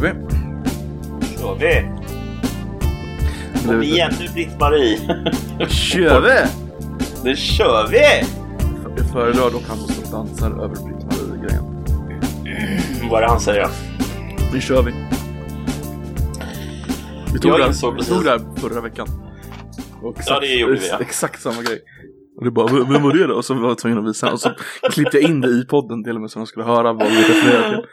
kör vi. kör vi! Kom igen nu Britt-Marie! Kör vi! Nu kör vi! Jag föredrar dock han som dansar över Britt-Marie-grejen. Vad är det han säger? Nu kör vi. Vi tog, Jag vi tog det här förra veckan. Och Ja, det gjorde vi, ja. Exakt samma grej. Och det bara, "V- vem var det då? Och så var jag tvungen att visa. Och så klippte jag in det i podden till och med så de skulle höra vad vi refererade till.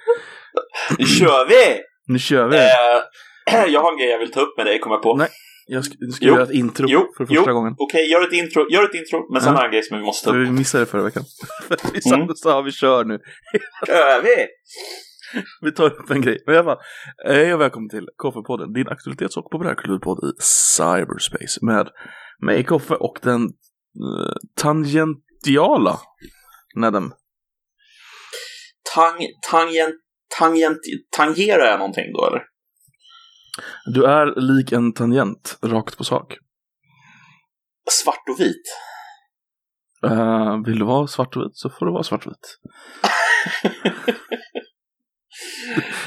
Nu kör vi! Nu kör vi! Eh, jag har en grej jag vill ta upp med dig, kommer jag på. Nej. Jag ska, du ska Jo. göra ett intro Jo, för första jo. gången. Okej, gör ett intro, gör ett intro, men sen har jag en grej som vi måste ta upp. vi missade det förra veckan. Vi satt Mm. sa vi kör nu. Kör vi! Vi tar upp en grej. Men i alla fall, hej och välkommen till Koffepodden, din aktualitets och populärkulturpodd i cyberspace med mig Koffe och den uh, tangentiala Nedem. Tang, tangent, tangent, tangerar jag någonting då eller? Du är lik en tangent, rakt på sak. Svart och vit? Eh, vill du vara svart och vit så får du vara svart och vit.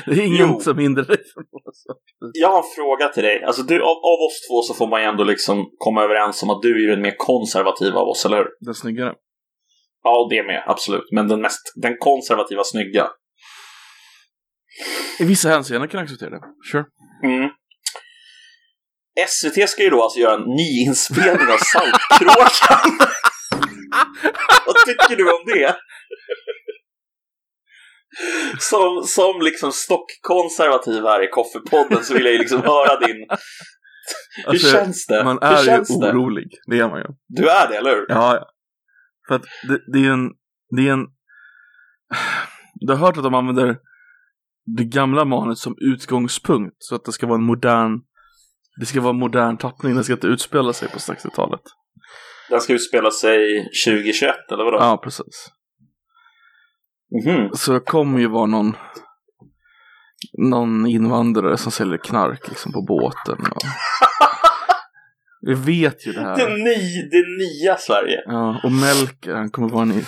Det är ingen Jo. som hindrar dig från att vara svart och vit. Jag har en fråga till dig. Alltså du, av, av oss två så får man ju ändå liksom komma överens om att du är den mer konservativa av oss, eller hur? Den snyggare. Ja, det med, absolut. Men den mest, den konservativa snygga. I vissa hänseenden kan jag acceptera det. Sure. Mm. SVT ska ju då alltså göra en nyinspelning av Saltkråkan. Vad tycker du om det? Som, som liksom stockkonservativ här i Koffepodden så vill jag ju liksom höra din... Hur Alltså, känns det? Man Hur är ju känns det? orolig. Det är man ju. Du är det, eller hur? Ja, ja. För att det, det är en... Det är en... Du har hört att de använder det gamla manus som utgångspunkt. Så att det ska vara en modern... Det ska vara en modern tappning. Den ska inte utspela sig på 60-talet. Den ska utspela sig 2021, eller vadå? Ja, precis. Mhm. Så det kommer ju vara någon... Någon invandrare som säljer knark liksom på båten. Och... Vi vet ju det här. Det, ny, det nya Sverige. Ja, och Melker, han kommer vara en...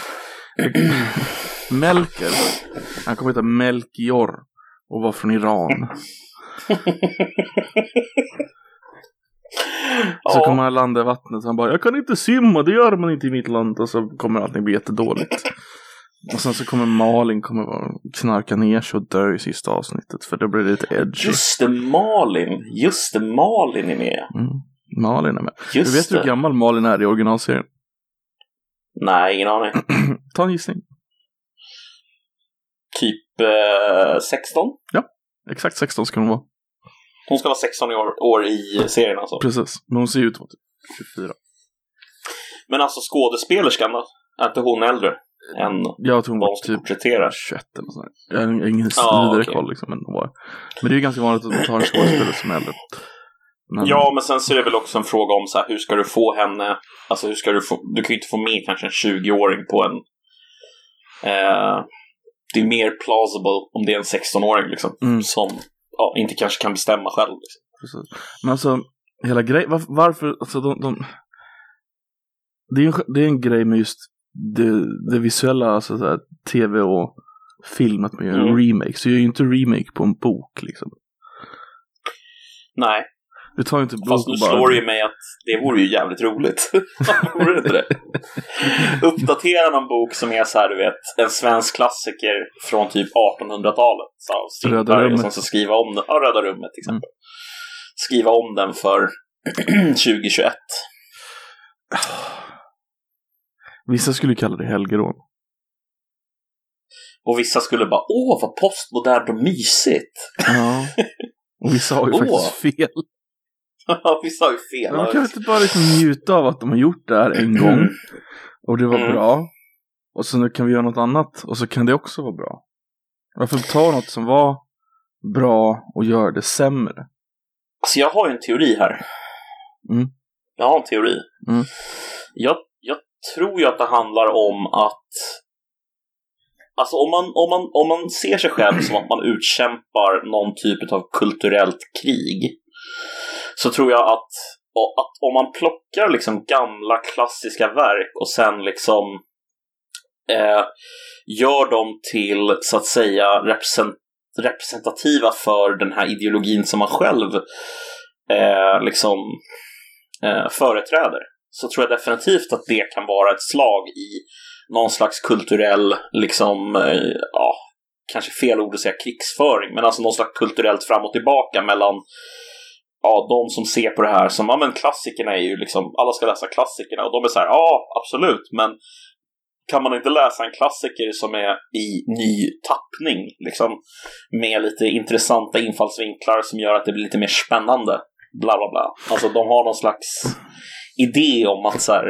Melker, han kommer heta Melchior och vara från Iran. Så Ja. kommer han landa i vattnet och han bara Jag kan inte simma, det gör man inte i mitt land. Och så kommer allting bli jättedåligt. Och sen så kommer Malin kommer knarka ner sig och dö i sista avsnittet. För det blir lite edgy. Just det, Malin. Just det, Malin är med. Mm. Malin är med. Just du vet det. hur gammal Malin är i originalserien? Nej, ingen aning. Ta en gissning. Eh, 16? Exakt 16 ska hon vara. Hon ska vara 16 år, år i serien alltså. Precis. Men hon ser ju ut att vara typ 24. Men alltså skådespelerskan då? Är inte hon äldre än Jag tror hon vad var typ porträttera? 21 eller sånt där. Jag har ingen Ja, vidare okej. koll liksom. Men, men det är ju ganska vanligt att tar en skådespelare som är äldre. Men, Ja, men sen så är det väl också en fråga om så här, hur ska du få henne... Alltså hur ska du få... Du kan ju inte få med kanske en 20-åring på en... Eh, det är mer plausible om det är en 16-åring liksom. Mm. Som ja, inte kanske kan bestämma själv. Liksom. Precis. Men alltså, hela grejen, var, varför, alltså de, de det, är en, det är en grej med just det, det visuella, alltså så här, tv och film, att man gör en Mm. remake. Så jag gör ju inte remake på en bok liksom. Nej, Du tar ju inte bok fast nu slår det ju mig att det vore ju jävligt roligt. vore det inte det? Uppdatera någon bok som är så här, du vet, en svensk klassiker från typ 1800-talet. Så, Röda rummet. Som ska skriva om den. Ja, Röda rummet till exempel. Skriva om den för 2021. Vissa skulle kalla det helgerån. Och vissa skulle bara, åh vad postmodernt och mysigt. Ja. Och vissa har ju faktiskt fel. vissa har ju fel. Man kan inte bara liksom njuta av att de har gjort det här en gång. Och det var Mm. bra. Och så nu kan vi göra något annat. Och så kan det också vara bra. Varför ta något som var bra och göra det sämre? Alltså jag har ju en teori här. Mm. Jag har en teori. Mm. Jag, jag tror ju att det handlar om att Alltså om man, om, man, om man ser sig själv som att man utkämpar någon typ av kulturellt krig så tror jag att, att om man plockar liksom gamla klassiska verk och sen liksom eh, gör dem till så att säga represent, representativa för den här ideologin som man själv eh, liksom eh, företräder så tror jag definitivt att det kan vara ett slag i någon slags kulturell, liksom, eh, ja, kanske fel ord att säga krigsföring, men alltså någon slags kulturellt fram och tillbaka mellan ja, de som ser på det här som, ja men klassikerna är ju liksom, alla ska läsa klassikerna och de är så här, ja absolut, men kan man inte läsa en klassiker som är i ny tappning, liksom med lite intressanta infallsvinklar som gör att det blir lite mer spännande, bla bla bla. Alltså de har någon slags idé om att så här,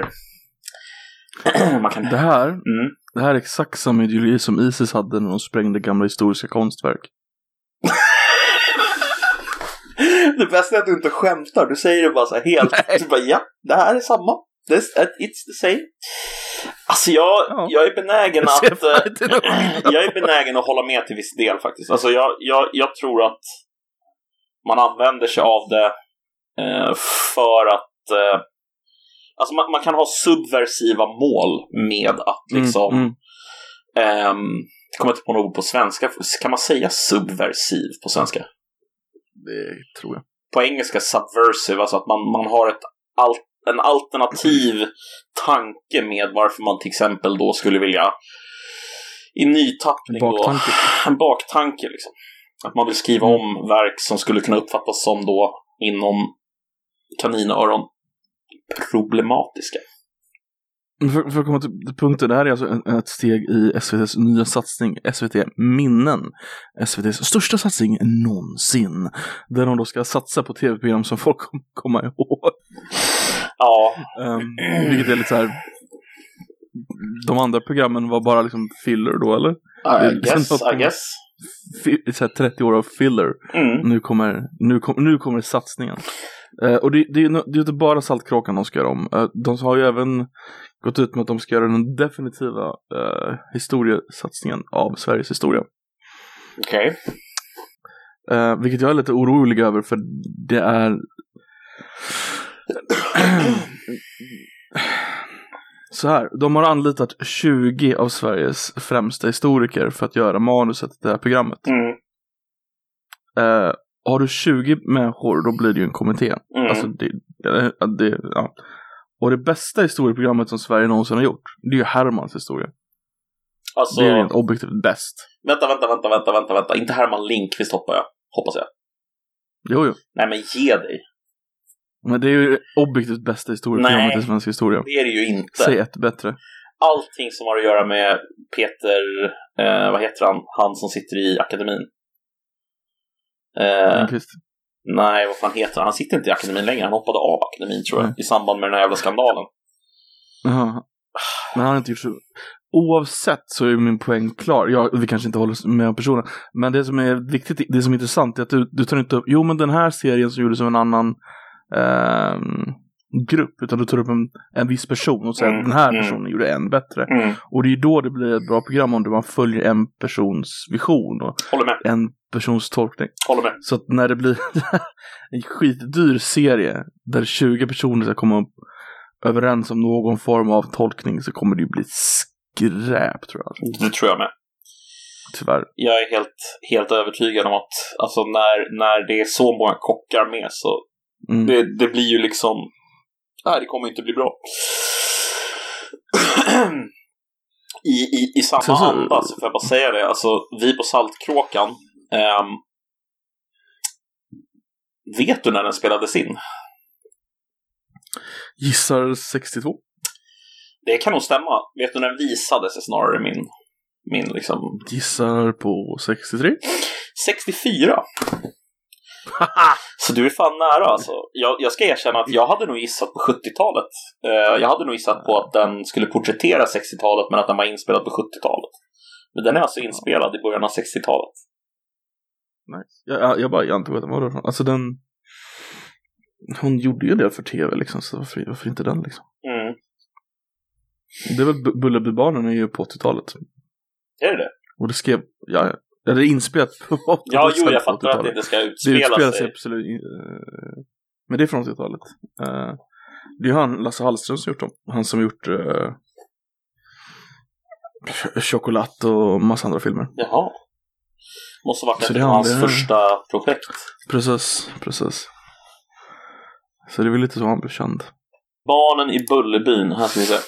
man kan... Det här, Mm. det här är exakt samma ideologi som Isis hade när de sprängde gamla historiska konstverk. Det bästa är att du inte skämtar, du säger det bara så här helt, du bara ja, det här är samma. This, it's the same. Alltså jag, Ja. jag är benägen Jag att... eh, jag är benägen att hålla med till viss del faktiskt. Alltså jag, jag, jag tror att man använder sig av det eh, för att... Eh, alltså man, man kan ha subversiva mål med att liksom... Mm, mm. ehm, jag kommer inte på något ord på svenska. Kan man säga subversiv på svenska? Det tror jag. på engelska subversive, alltså att man, man har ett al en alternativ tanke med varför man till exempel då skulle vilja i nytappning då, Baktanke. en baktanke liksom. Att man vill skriva om verk som skulle kunna uppfattas som då inom kaninöron problematiska. För, för att komma till punkten, det här är alltså ett steg i SVTs nya satsning, SVT Minnen. SVTs största satsning någonsin. Där de då ska satsa på tv-program som folk kommer komma ihåg. Ja, Um, vilket är lite så här. De andra programmen var bara liksom filler då, eller? I Det- guess, I guess. Så här 30 år av filler. Mm. Nu kommer, nu kom, nu kommer satsningen. Eh, och det, det, är ju det är inte bara Saltkråkan de ska göra om. Eh, de har ju även gått ut med att de ska göra den definitiva eh, historiesatsningen av Sveriges historia. Okej. Eh, vilket jag är lite orolig över för det är Så här, de har anlitat 20 av Sveriges främsta historiker för att göra manuset till det här programmet. Mm. Eh, har du 20 människor då blir det ju en kommitté. Mm. Alltså det, det, ja. Och det bästa historieprogrammet som Sverige någonsin har gjort, det är ju Hermans historia. alltså, Det är rent objektivt bäst. vänta, vänta, vänta, vänta, vänta, vänta. Inte Herman Lindqvist hoppar jag. Hoppas jag. Jo, jo. Nej, men ge dig. Men det är ju objektivt bästa historieprogrammet i svensk historia. Det är det ju inte. Säg ett bättre. allting som har att göra med Peter, eh, vad heter han, han som sitter i akademin. Eh, nej, vad fan heter han? Han sitter inte i akademin längre, han hoppade av akademin tror jag, Nej. i samband med den här jävla skandalen. Jaha. Men han har inte gjort så. Oavsett så är min poäng klar. Ja, vi kanske inte håller med om personen. Men det som är viktigt, det som är intressant är att du, du tar inte upp, jo men den här serien som gjordes av en annan ehm, grupp, utan du tar upp en, en viss person och säger Mm, att den här mm. personen gjorde en bättre. Mm. Och det är då det blir ett bra program om man följer en persons vision och Håller med, en persons tolkning. håller med. Så att när det blir en skitdyr serie där 20 personer ska komma upp överens om någon form av tolkning så kommer det ju bli skräp tror jag. Det tror jag med. Tyvärr. Jag är helt, helt övertygad om att alltså, när, när det är så många kockar med så Mm. det, det blir ju liksom, nej det kommer inte bli bra. I, i, I samma Så- så- anda så får jag bara säga det, alltså vi på Saltkråkan, vet du när den spelades in? Gissar 62. Det kan nog stämma. Vet du när den visades är snarare min, min liksom, Gissar på 63. 64. Så du är fan nära alltså. Jag, jag ska erkänna att jag hade nog gissat på 70-talet. Eh, jag hade nog gissat på att den skulle porträttera 60-talet men att den var inspelad på 70-talet. Men den är alltså inspelad i början av 60-talet. Nice. Jag, jag, jag bara jag antog att den var därifrån. Alltså den... Hon gjorde ju det för tv liksom, så varför, varför inte den liksom? Mm. Det Bu- Bullerbybarnen är ju på 80-talet. Är det det? Och det skrev, ja, ja. Det är inspelat på 80-talet. Ja, jo, jag fattar att det inte ska Det utspela utspelar sig sig. absolut uh, Men det är från 80-talet. Uh, det är han, Lasse Hallström, som gjort dem. Han som gjort uh, Chocolat och massa andra filmer. Jaha. Måste varit Så ett av hans första projekt. Precis, precis. Så det är väl lite så han blev känd. Barnen i Bullerbyn, här ska vi se.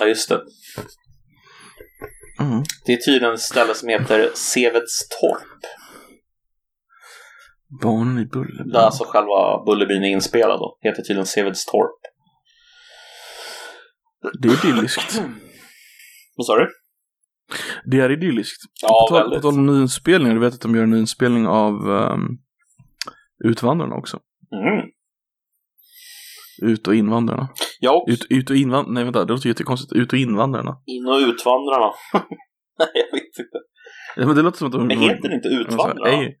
ja, just det. Mm. Det är tydligen ett ställe som heter Sevedstorp. Barnen i Bullerbyn. Där alltså själva Bullerbyn är inspelad då. Heter tydligen Sevedstorp. Det är idylliskt. Vad sa du? Det är idylliskt. Ja, på, tal, på tal om nyinspelningar, du vet att de gör en nyinspelning av um, Utvandrarna också. Mm. Ut och invandrarna. Ja, Ut, ut och invandrarna, nej vänta, det låter jättekonstigt. Ut och invandrarna. in och utvandrarna. Nej, jag vet inte. Ja, men det låter som att de... Men heter det inte utvandrarna? Nej.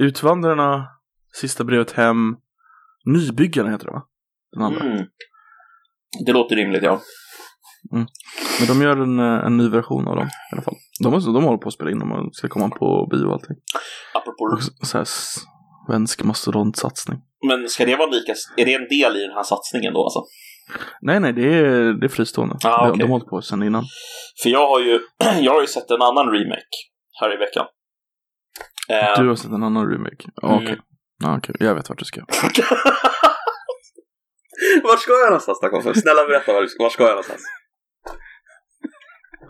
Utvandrarna, Sista brevet hem, Nybyggarna heter det va? Den andra. Mm. Det låter rimligt, ja. Men de gör en, eh, en ny version av dem i alla fall. De, har- de håller på att spela in dem och ska komma på bio och allting. Apropå... Och så- här svensk mastodontsatsning. Men ska det vara lika... Är det en del i den här satsningen då alltså? Nej, nej, det är, det är fristående. Ah, de, okej. de har hållit på sen innan. För jag har ju, jag har ju sett en annan remake här i veckan. Eh, Du har sett en annan remake? Mm. Okej. Ja, okej. Jag vet vart du ska. Vart ska jag någonstans Koffe? Snälla berätta, var, var ska jag någonstans?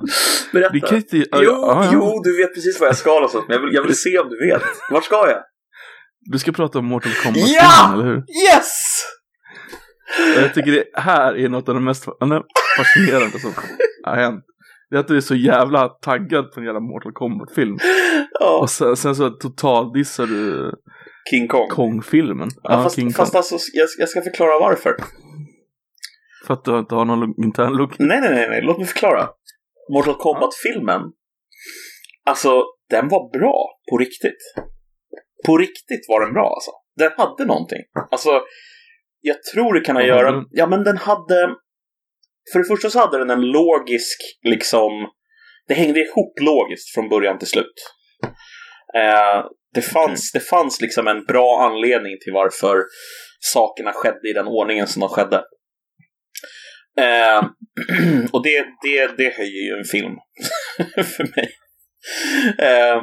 Berätta. Vi kan inte... Jo, ja, ja. jo, du vet precis var jag ska någonstans, men jag vill, jag vill se om du vet. Vart ska jag? Du ska prata om Mortal Kombat Ja! eller hur? Yes! Och jag tycker det här är något av det mest fascinerande som har hänt. Det är att du är så jävla taggad på en jävla Mortal Kombat-film. Ja, Och sen, sen så totaldissar du King Kong. Kong-filmen. Ja, fast, King Kong. fast alltså, jag, jag ska förklara varför. För att du inte har någon intern logik. Nej, nej, nej, nej, låt mig förklara. Mortal Kombat-filmen, alltså, den var bra på riktigt. På riktigt var den bra alltså. Den hade någonting. Alltså, jag tror det kan ha göra... den? Ja, men den hade... För det första så hade den en logisk, liksom... Det hängde ihop logiskt från början till slut. Eh, det, fanns, det fanns liksom en bra anledning till varför sakerna skedde i den ordningen som de skedde. Eh, och det, det, det höjer ju en film för mig. Eh,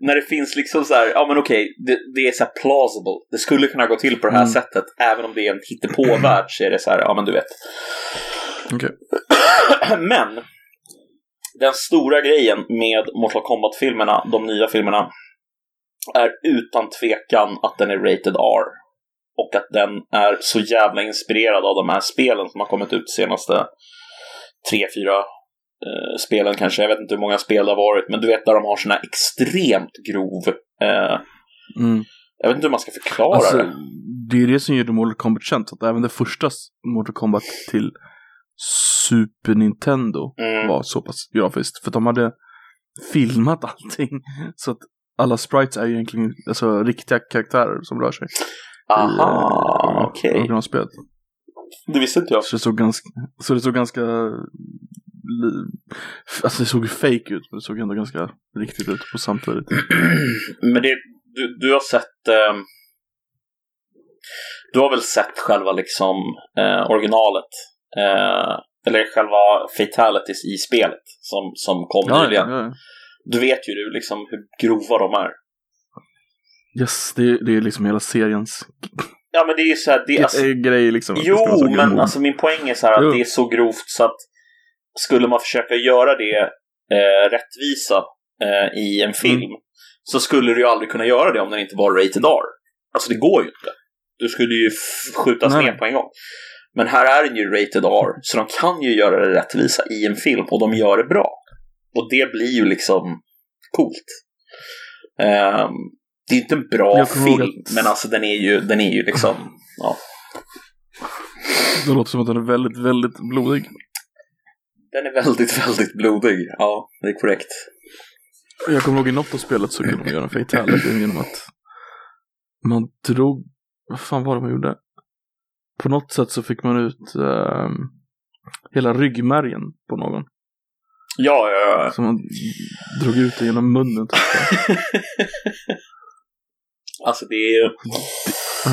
när det finns liksom så här, ja men okej, det, det är så här plausible. Det skulle kunna gå till på det här Mm. sättet, även om det är en hittepåvärld så är det så här, ja men du vet. Okej. Men den stora grejen med Mortal Kombat-filmerna, de nya filmerna, är utan tvekan att den är rated R. Och att den är så jävla inspirerad av de här spelen som har kommit ut senaste tre, fyra eh, spelen kanske. Jag vet inte hur många spel det har varit, men du vet där de har såna här extremt grov... Eh, Mm. jag vet inte hur man ska förklara Alltså, det. det är det som gör Mortal Kombat känt. Att även det första Mortal Kombat till Super Nintendo Mm. var så pass grafiskt. För de hade filmat allting. Så att alla sprites är ju egentligen alltså, riktiga karaktärer som rör sig. Aha, eh, okej. originalspelet. Det visste inte jag. Så det såg ganska, så det såg ganska, alltså det såg ju fake ut, men det såg ändå ganska riktigt ut på samtidigt. Men det, du, du har sett... ehm, du har väl sett själva liksom eh, originalet? Eh, eller själva fatalities i spelet som, som kom Ja, nyligen. ja, ja. Du vet ju du liksom hur grova de är. Yes, det, det är liksom hela seriens Ja men det är ju så här, det, alltså, alltså, grej liksom. att det ska vara Jo, men alltså min poäng är så här att Jo. det är så grovt så att skulle man försöka göra det eh, rättvisa eh, i en film Mm. så skulle du ju aldrig kunna göra det om den inte var rated R. Alltså det går ju inte. Du skulle ju skjutas Nej. ner på en gång. Men här är den ju rated R, så de kan ju göra det rättvisa i en film och de gör det bra. Och det blir ju liksom coolt. Ehm, det är inte en bra film, att- men alltså den är ju, den är ju liksom, ja. Det låter som att den är väldigt, väldigt blodig. Den är väldigt, väldigt blodig. Ja, det är korrekt. Jag kommer ihåg i något av spelet så kunde man göra en fatality genom att man drog, vad fan var det man gjorde? På något sätt så fick man ut ehm, hela ryggmärgen på någon. Ja, ja, ja. Så man drog ut det genom munnen. Typ. Alltså det är ju,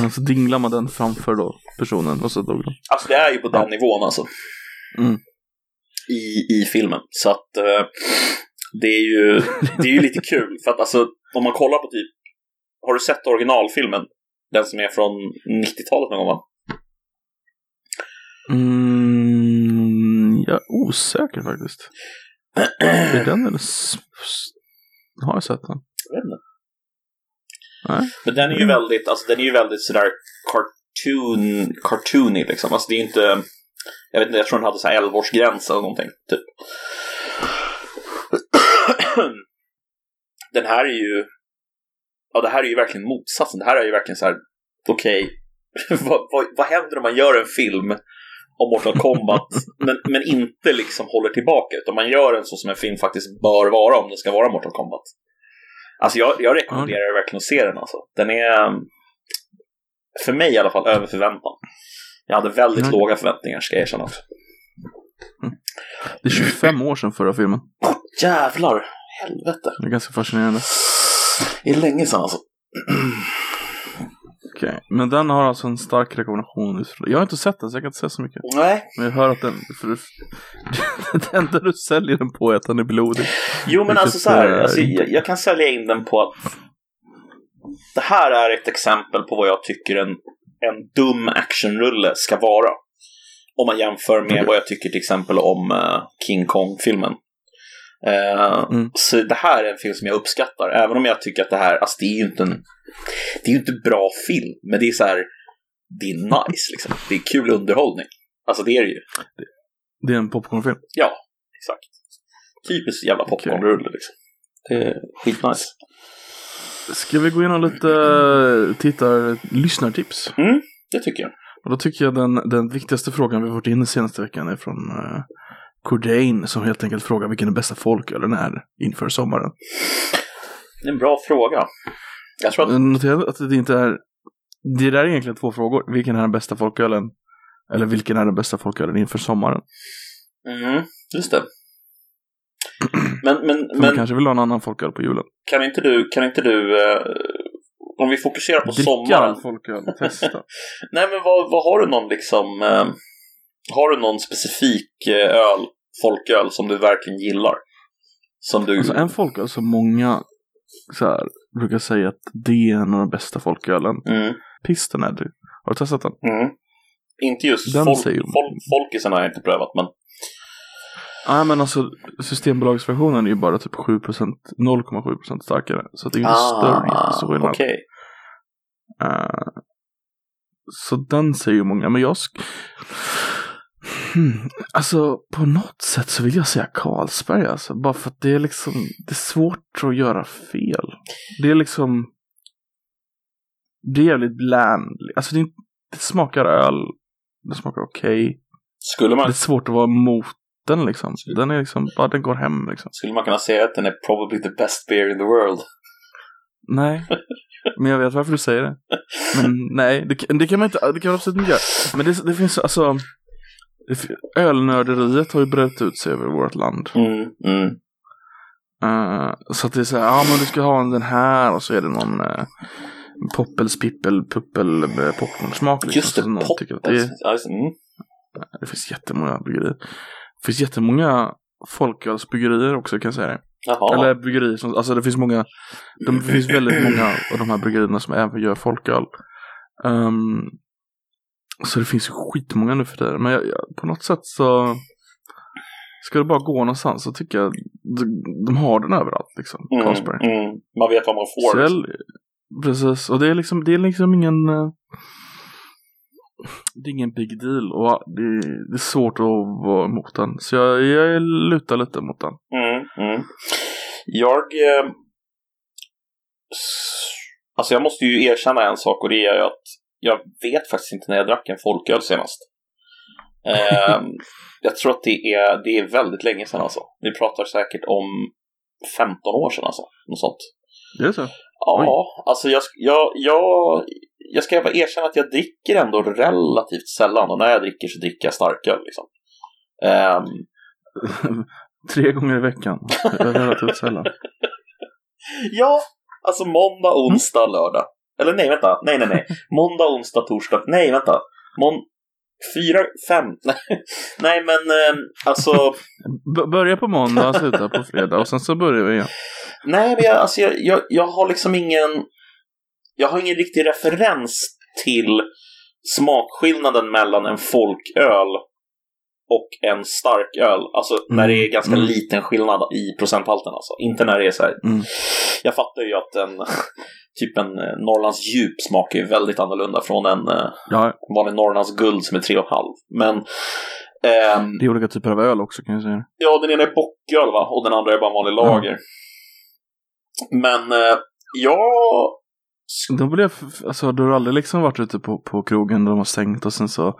Så dinglar man den framför då personen och så dog den. alltså det är ju på den Ja. nivån alltså. Mm. I, I filmen. Så att eh, Det är ju, det är ju lite kul, för att alltså, om man kollar på typ, har du sett originalfilmen? Den som är från 90-talet någon gång va? Mm, jag är osäker faktiskt. Är den eller... Har jag sett den? Jag vet inte. Nej. Men den är ju väldigt, alltså den är ju väldigt sådär cartoon, cartoony liksom. Alltså det är ju inte, jag vet inte, jag tror den hade så här 11-årsgräns eller någonting, typ. Den här är ju, ja det här är ju verkligen motsatsen. Det här är ju verkligen så här, okej, vad, vad, vad händer om man gör en film om Mortal Kombat, men, men inte liksom håller tillbaka, utan man gör en så som en film faktiskt bör vara om det ska vara Mortal Kombat. Alltså jag, jag rekommenderar verkligen att se den alltså. Den är, um, för mig i alla fall, över förväntan. Jag hade väldigt Mm. låga förväntningar, ska jag erkänna också. Det är 25 år sedan förra filmen. Jävlar, helvete. Det är ganska fascinerande. Det är länge sedan alltså. Okej, men den har alltså en stark rekommendation. Jag har inte sett den så jag kan inte säga så mycket. Nej. Men jag hör att den... För, det enda du säljer den på är att den är blodig. Jo, men alltså så här, är- alltså, jag, jag kan sälja in den på att det här är ett exempel på vad jag tycker en, en dum actionrulle ska vara. Om man jämför med Okej. vad jag tycker till exempel om eh, King Kong-filmen. Eh, Mm. Så det här är en film som jag uppskattar, även om jag tycker att det här, alltså det är ju inte en, det är ju inte bra film, men det är så här, det är nice liksom. Det är kul underhållning. Alltså det är det ju. Det är en popcornfilm. Ja, exakt. Typiskt jävla popcornrulle liksom. Det är skitnice. Ska vi gå igenom lite eh, tittar lyssnartips? Mm, det tycker jag. Och då tycker jag den, den viktigaste frågan vi fått in den senaste veckan är från uh, Cordain som helt enkelt frågar vilken den bästa folkölen är inför sommaren. Det är en bra fråga. Jag tror att... Jag noterar att det inte är... Det där är egentligen två frågor. Vilken är den bästa folkölen? Eller vilken är den bästa folkölen inför sommaren? Mm, just det. Men, men, För men kanske vill ha en annan folköl på julen. kan inte du, kan inte du eh, om vi fokuserar på Dricka sommaren. en folköl, testa. Nej, men vad, vad har du någon liksom, eh, har du någon specifik eh, öl, folköl som du verkligen gillar? Som du... Alltså en folköl som många så här, brukar säga att det är en av de bästa folkölen. mm, Pisten är det. Har du testat den? mm. Inte just Den folk, folk, folkisen har jag inte prövat, men Nej men alltså Systembolagsversionen är ju bara typ 7%, 0,7% starkare. Så det är ju inte större så skillnad. Ah, okej. Eh, så den säger ju många, men jag... Hmm. Alltså på något sätt så vill jag säga Carlsberg alltså. Bara för att det är liksom, det är svårt att göra fel. Det är liksom, det är jävligt bland. Alltså det, det smakar öl, det smakar okej. Skulle Det man, är svårt att vara emot den liksom. Den är liksom, bara den går hem liksom. skulle man kunna säga att den är probably the best beer in the world? Nej, men jag vet varför du säger det. Men nej, det, det kan man inte, det kan man absolut inte göra. Men det, det finns alltså, det, ölnörderiet har ju brett ut sig över vårt land. Mm, mm. Eh, så att det är så här, ja men du ska ha den här och så är det någon uh, poppels, pippel, puppel, uh, popcornsmak. Liksom, Just det, så någon pop. tycker att det, det, mm. det finns jättemånga bryggerier. Det finns jättemånga folkölsbryggerier också kan jag säga det. Jaha. Eller bryggerier som, alltså det finns många, det finns väldigt många av de här bryggerierna som även gör folköl. Ehm, så det finns ju skitmånga nu för tiden. Men jag, jag, på något sätt så ska det bara gå någonstans så tycker jag de, de har den överallt liksom. Mm, Carlsberg. mm. Man vet vad man får. Jag, precis, och det är liksom, det är liksom ingen eh, det är ingen big deal och det, det är svårt att vara emot den. Så jag, jag lutar lite mot den. Mm, mm. Jag... Eh, alltså jag måste ju erkänna en sak och det är ju att jag vet faktiskt inte när jag drack en folköl senast. Eh, jag tror att det är, det är väldigt länge sedan alltså. Vi pratar säkert om 15 år sedan alltså. Något sånt. Det är så? Ja, alltså jag, jag, jag, jag ska bara erkänna att jag dricker ändå relativt sällan och när jag dricker så dricker jag starköl liksom. Ehm, Tre gånger i veckan. Relativt sällan. Ja, alltså måndag, onsdag, lördag. Eller nej, vänta. Nej, nej, nej. Måndag, onsdag, torsdag. Nej, vänta. Mån... Fyra, fem. Nej, men eh, alltså. B- börja på måndag, sluta på fredag och sen så börjar vi igen. Nej, men jag, alltså, jag, jag, jag har liksom ingen... Jag har ingen riktig referens till smakskillnaden mellan en folköl och en starköl. Alltså när det är ganska Mm. liten skillnad i procenthalten. Alltså. Inte när det är så här. Mm. Jag fattar ju att en typ en eh, Norrlands djup smakar ju väldigt annorlunda från en eh, Ja, vanlig Norrlands guld som är 3,5. Men ehm, det är olika typer av öl också kan jag säga. Ja, den ena är bocköl va? Och den andra är bara en vanlig lager. Men eh, jag... De blev, alltså du har aldrig liksom varit ute på, på krogen där de har stängt och sen så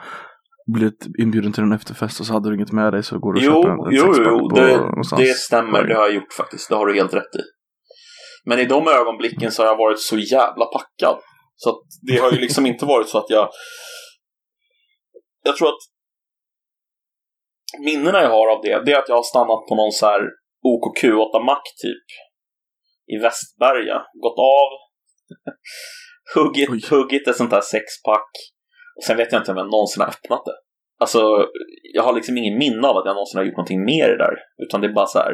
blivit inbjuden till en efterfest och så hade du inget med dig så går du och Jo, köper en, en jo, sexpack jo, det, det stämmer. Det har jag gjort faktiskt. Det har du helt rätt i. Men i de ögonblicken så har jag varit så jävla packad. Så det har ju liksom inte varit så att jag... Jag tror att minnena jag har av det, det är att jag har stannat på någon så här OKQ8-mack typ. I Västberga. Gått av. huggit, Oj. huggit ett sånt här sexpack. Och sen vet jag inte om jag någonsin har öppnat det. Alltså, jag har liksom ingen minne av att jag någonsin har gjort någonting mer i det där. Utan det är bara så här.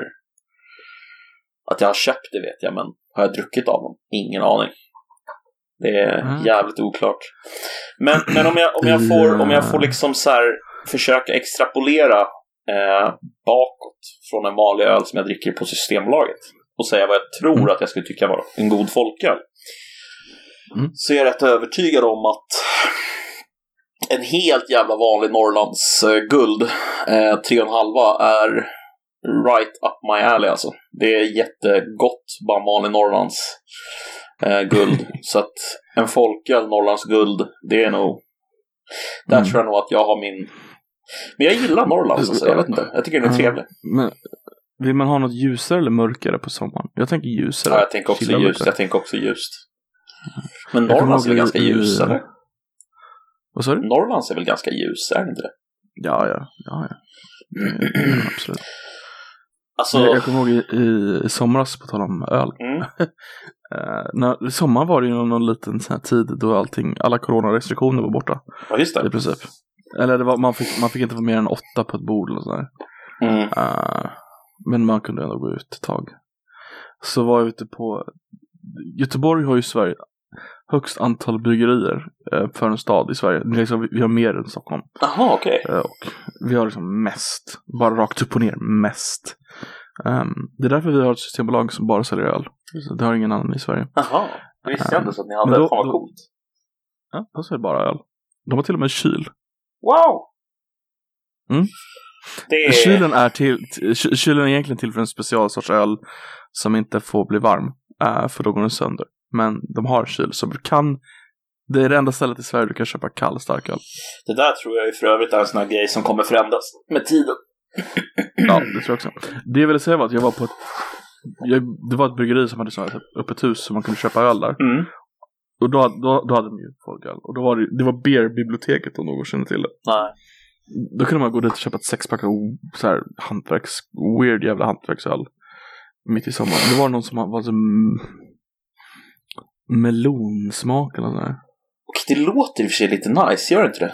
Att jag har köpt det vet jag, men har jag druckit av dem? Ingen aning. Det är Mm. jävligt oklart. Men, men om, jag, om, jag får, om jag får liksom så här försöka extrapolera eh, bakåt från en vanlig öl som jag dricker på Systembolaget och säga vad jag tror Mm. att jag skulle tycka var en god folköl. Mm. Så är jag rätt övertygad om att en helt jävla vanlig Norrlands eh, guld, eh, 3,5 är right up my alley alltså. Det är jättegott, bara en vanlig Norrlands eh, guld. Så att en folköl, Norrlands guld, det är nog... Där Mm. tror jag nog att jag har min... Men jag gillar Norrlands alltså, jag vet inte. Jag tycker den är Mm. trevlig. Men vill man ha något ljusare eller mörkare på sommaren? Jag tänker ljusare. Ja, jag tänker också ljust. Jag tänker också ljust. Men Norrlands är ganska ljus, eller? Vad sa du? Norrlands är väl ganska ljus, är det inte det? Ja, ja. ja, ja. Mm, absolut. Alltså, Jag, jag kommer ihåg i, i, i somras, på tal om öl. mm, Eh, när, I sommar var det ju någon, någon liten sån här tid då allting, alla coronarestriktioner var borta. ja just I det. princip. Eller det var, man, fick, man fick inte få mer än åtta på ett bord eller sådär. Mm. Eh, men man kunde ändå gå ut ett tag. Så var jag ute på Göteborg har ju Sverige högst antal bryggerier eh, för en stad i Sverige. Det är Liksom, vi, har mer än Stockholm. Jaha, okej. Eh, och vi har liksom mest. Bara rakt upp och ner, mest. Ehm, det är därför vi har ett systembolag som bara säljer öl. Det har ingen annan i Sverige. Jaha, det visste jag inte så att ni hade. Då- Fan vad coolt. Ja, de säljer bara öl. De har till och med kyl. Wow! Mm. Det. Kylen är till, kylen är egentligen till för en specialsorts öl som inte får bli varm. eh, för då går den sönder. Men de har kyl så du kan det är det enda stället i Sverige du kan köpa kall starköl. Det där tror jag ju för övrigt är en sån här grej som kommer förändras med tiden. Ja, det tror jag också. Det jag ville säga var att jag var på ett jag, det var ett bryggeri som hade så här öppet hus så man kunde köpa öl där. Mm. Och då, då, då hade de ju folköl. Och då var det, det var Beer-biblioteket om någon känner till det. Nej. Då kunde man gå dit och köpa ett sexpack av så här hantverks, weird jävla hantverksöl. Mitt i sommaren. Det var någon som var som melonsmak eller nåt. Och det låter i och för sig lite nice, gör det inte det?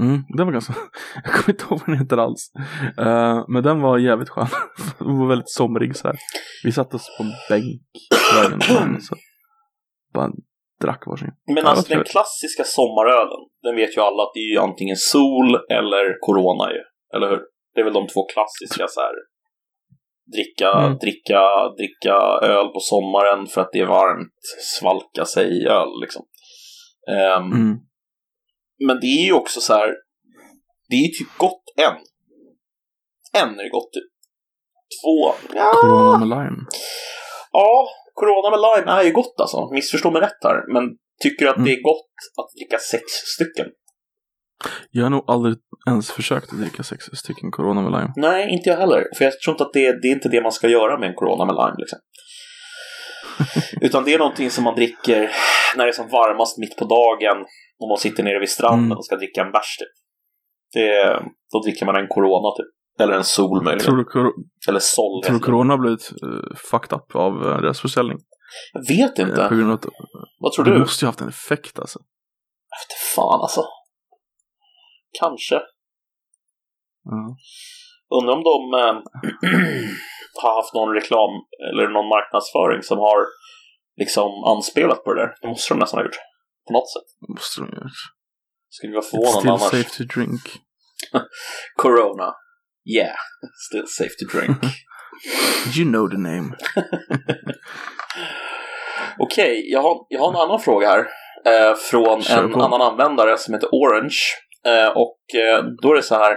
Mm, den var ganska, jag kommer inte ihåg vad den heter alls. Eh, men den var jävligt skön. den var väldigt somrig så här. Vi satte oss på en bänk på vägen fram, så bara drack varsin. Men Ja, alltså den klassiska sommarölen, den vet ju alla att det är ju antingen sol eller corona ju. Eller hur? Det är väl de två klassiska så här. Dricka, Mm. dricka, dricka öl på sommaren för att det är varmt, svalka sig i öl liksom. Ehm, Mm. Men det är ju också så här. Det är ju typ gott en. En är det gott typ. Två. Ja, Corona med lime. ja, Corona med lime är ju gott alltså. Missförstå mig rätt här. Men tycker du att det är gott att dricka sex stycken? Jag har nog aldrig ens försökt att dricka sex stycken Corona med lime. Nej, inte jag heller. För jag tror inte att det, det är inte det man ska göra med en Corona med lime liksom. Utan det är någonting som man dricker när det är som varmast mitt på dagen. Om man sitter nere vid stranden Mm. och ska dricka en bärs typ. Det, då dricker man en Corona typ. Eller en Sol möjligen. Tror du, Eller Sol. tror du det. Corona har blivit uh, fucked up av uh, deras försäljning? Jag vet inte. Eh, på grund av att, Vad tror det du? måste ju ha haft en effekt alltså. Efter fan alltså. Kanske. Ja. Undrar om de eh, har haft någon reklam eller någon marknadsföring som har liksom anspelat på det där. Det måste de nästan ha gjort. På något sätt. Måste de göra. Skulle vara It's förvånande still annars. safe to drink. Corona. Yeah, still safe to drink. You know the name. Okej, jag, har, jag har en annan fråga här. Eh, från Kör en på. annan användare som heter Orange. Eh, och eh, då är det så här.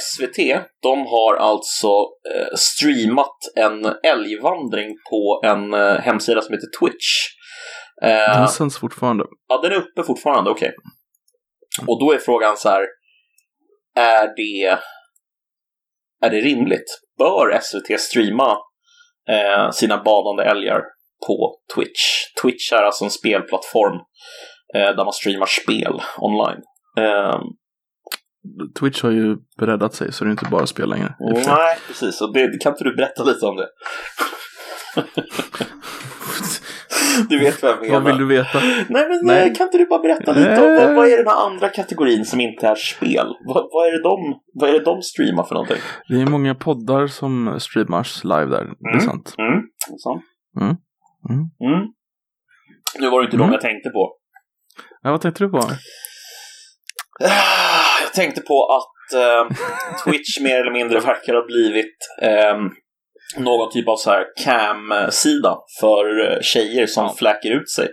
SVT, de har alltså eh, streamat en älgvandring på en hemsida som heter Twitch. Den sänds fortfarande. Ja, den är uppe fortfarande, okej. Och då är frågan så här. Är det, är det rimligt? Bör SVT streama eh, sina badande älgar på Twitch? Twitch är alltså en spelplattform eh, där man streamar spel online. Eh, Twitch har ju breddat sig så det är inte bara spel längre. nej, precis. Och det, kan inte du berätta lite om det? du vet vad jag menar. Vad vill du veta? Nej men Nej. eh, kan inte du bara berätta lite om Eh. vad, är den här andra kategorin som inte är spel? Vad, vad, är, det de, vad är det de streamar för någonting? Det är många poddar som streamars live där. Det är Mm. sant. Mm. Mm. Mm. Mm. Nu var det inte de Mm. jag tänkte på. Ja, vad tänkte du på? Ah, Jag tänkte på att eh, Twitch mer eller mindre verkar ha blivit eh, någon typ av så här cam-sida för eh, tjejer som Ja. fläker ut sig.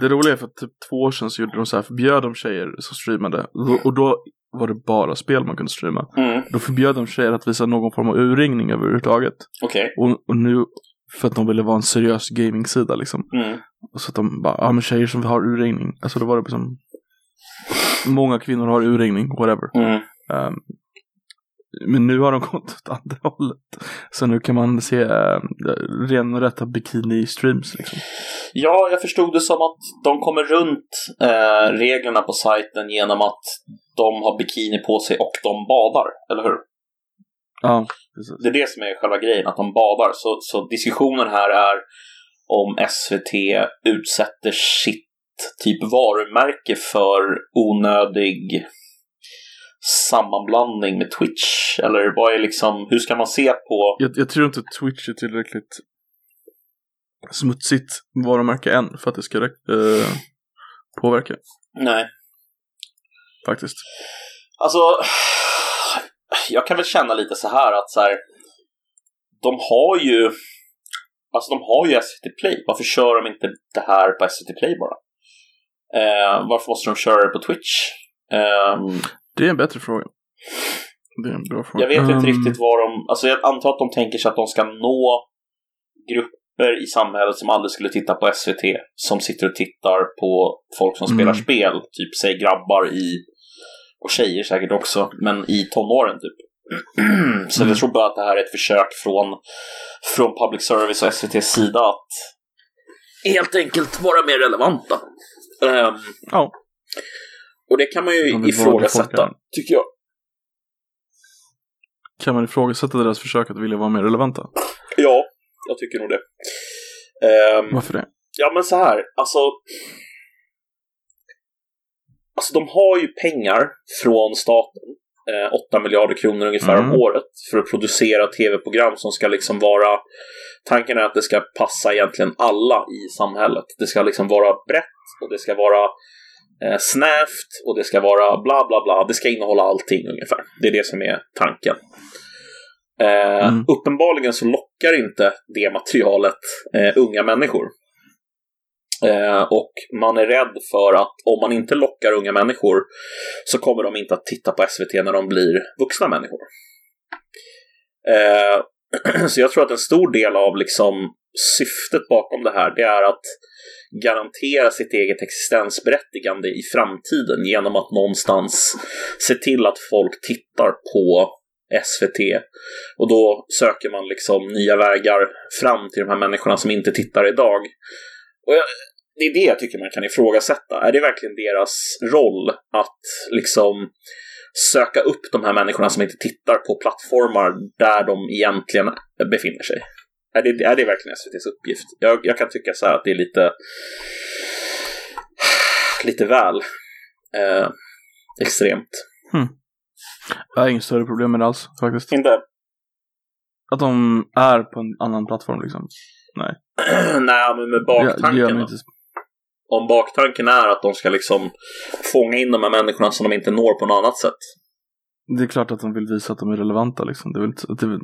Det roliga är för att typ två år sedan så gjorde de så här, förbjöd de tjejer som streamade. Och då- var det bara spel man kunde streama. Mm. Då förbjöd de tjejer att visa någon form av urringning överhuvudtaget. Okej. Och, och nu, för att de ville vara en seriös gaming-sida liksom. Mm. Och så att de bara, ja men tjejer som har urringning. Alltså då var det liksom, många kvinnor har urringning, whatever. Mm. Ehm, men nu har de gått åt andra hållet. Så nu kan man se uh, ren och rätta bikini-streams liksom. Ja, jag förstod det som att de kommer runt eh, reglerna på sajten genom att de har bikini på sig och de badar, eller hur? Ja, precis. Det är det som är själva grejen, att de badar. Så, så diskussionen här är om SVT utsätter sitt typ varumärke för onödig sammanblandning med Twitch? Eller vad är liksom, hur ska man se på... Jag, jag tror inte Twitch är tillräckligt smutsigt varumärke än för att det ska uh, påverka Nej. faktiskt. Alltså, jag kan väl känna lite så här att så här, de har ju, alltså de har ju SVT Play. Varför kör de inte det här på SVT Play bara? Eh, varför måste de köra det på Twitch? Ehm, Det är en bättre fråga. Det är en bra fråga. jag vet inte Ehm, riktigt vad de, alltså jag antar att de tänker sig att de ska nå grupper i samhället som aldrig skulle titta på SVT, som sitter och tittar på folk som spelar Mm. spel, typ säg grabbar i, och tjejer säkert också, men i tonåren typ. Så Mm. jag tror bara att det här är ett försök från, från public service och SVTs sida att helt enkelt vara mer relevanta. Ehm, Ja. och det kan man ju De ifrågasätta, tycker jag. Kan man ifrågasätta deras försök att vilja vara mer relevanta? Ja, jag tycker nog det. Ehm, Varför det? Ja, men så här, alltså. Alltså, de har ju pengar från staten. Eh, 8 miljarder kronor ungefär Mm. om året för att producera tv-program som ska liksom vara... Tanken är att det ska passa egentligen alla i samhället. Det ska liksom vara brett och det ska vara eh, snävt och det ska vara bla bla bla. Det ska innehålla allting ungefär. Det är det som är tanken. Eh, Mm. Uppenbarligen så lockar inte det materialet eh, unga människor. Eh, och man är rädd för att om man inte lockar unga människor så kommer de inte att titta på SVT när de blir vuxna människor. Eh, så jag tror att en stor del av liksom syftet bakom det här det är att garantera sitt eget existensberättigande i framtiden genom att någonstans se till att folk tittar på SVT. Och då söker man liksom nya vägar fram till de här människorna som inte tittar idag. Och jag, det är det jag tycker man kan ifrågasätta. Är det verkligen deras roll att liksom söka upp de här människorna som inte tittar på plattformar där de egentligen befinner sig? Är det, är det verkligen SVTs uppgift? Jag, jag kan tycka så här att det är lite lite väl. Eh, extremt. Jag har inget större problem med det alls faktiskt. Inte? Att de är på en annan plattform liksom. Nej, men med baktanken inte... Om baktanken är att de ska liksom fånga in de här människorna som de inte når på något annat sätt. Det är klart att de vill visa att de är relevanta liksom. Det, inte- det, är-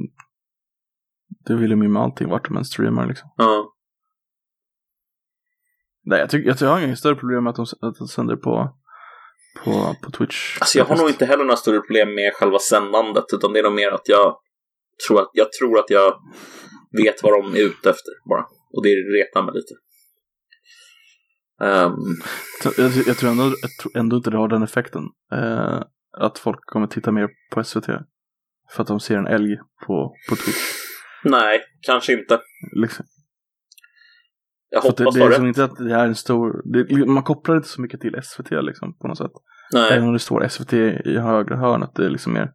det vill de ju med allting vart de än streamar liksom. Ja. Nej, jag, tycker, jag, tror jag har inget större problem med att de, att de sänder på, på, på Twitch. Alltså jag har nog inte heller några större problem med själva sändandet, utan det är nog mer att jag tror att jag, tror att jag vet vad de är ute efter bara. Och det retar mig lite. Så Jag, jag tror ändå, jag tror ändå inte det har den effekten. Eh, att folk kommer titta mer på SVT. För att de ser en älg på, på Twitch. nej, kanske inte. Liksom. Jag det, hoppas det ha är rätt. som inte att det är en stor... Det, man kopplar inte så mycket till SVT liksom på något sätt. Nej. Även om det står SVT i högra hörnet. Det är liksom mer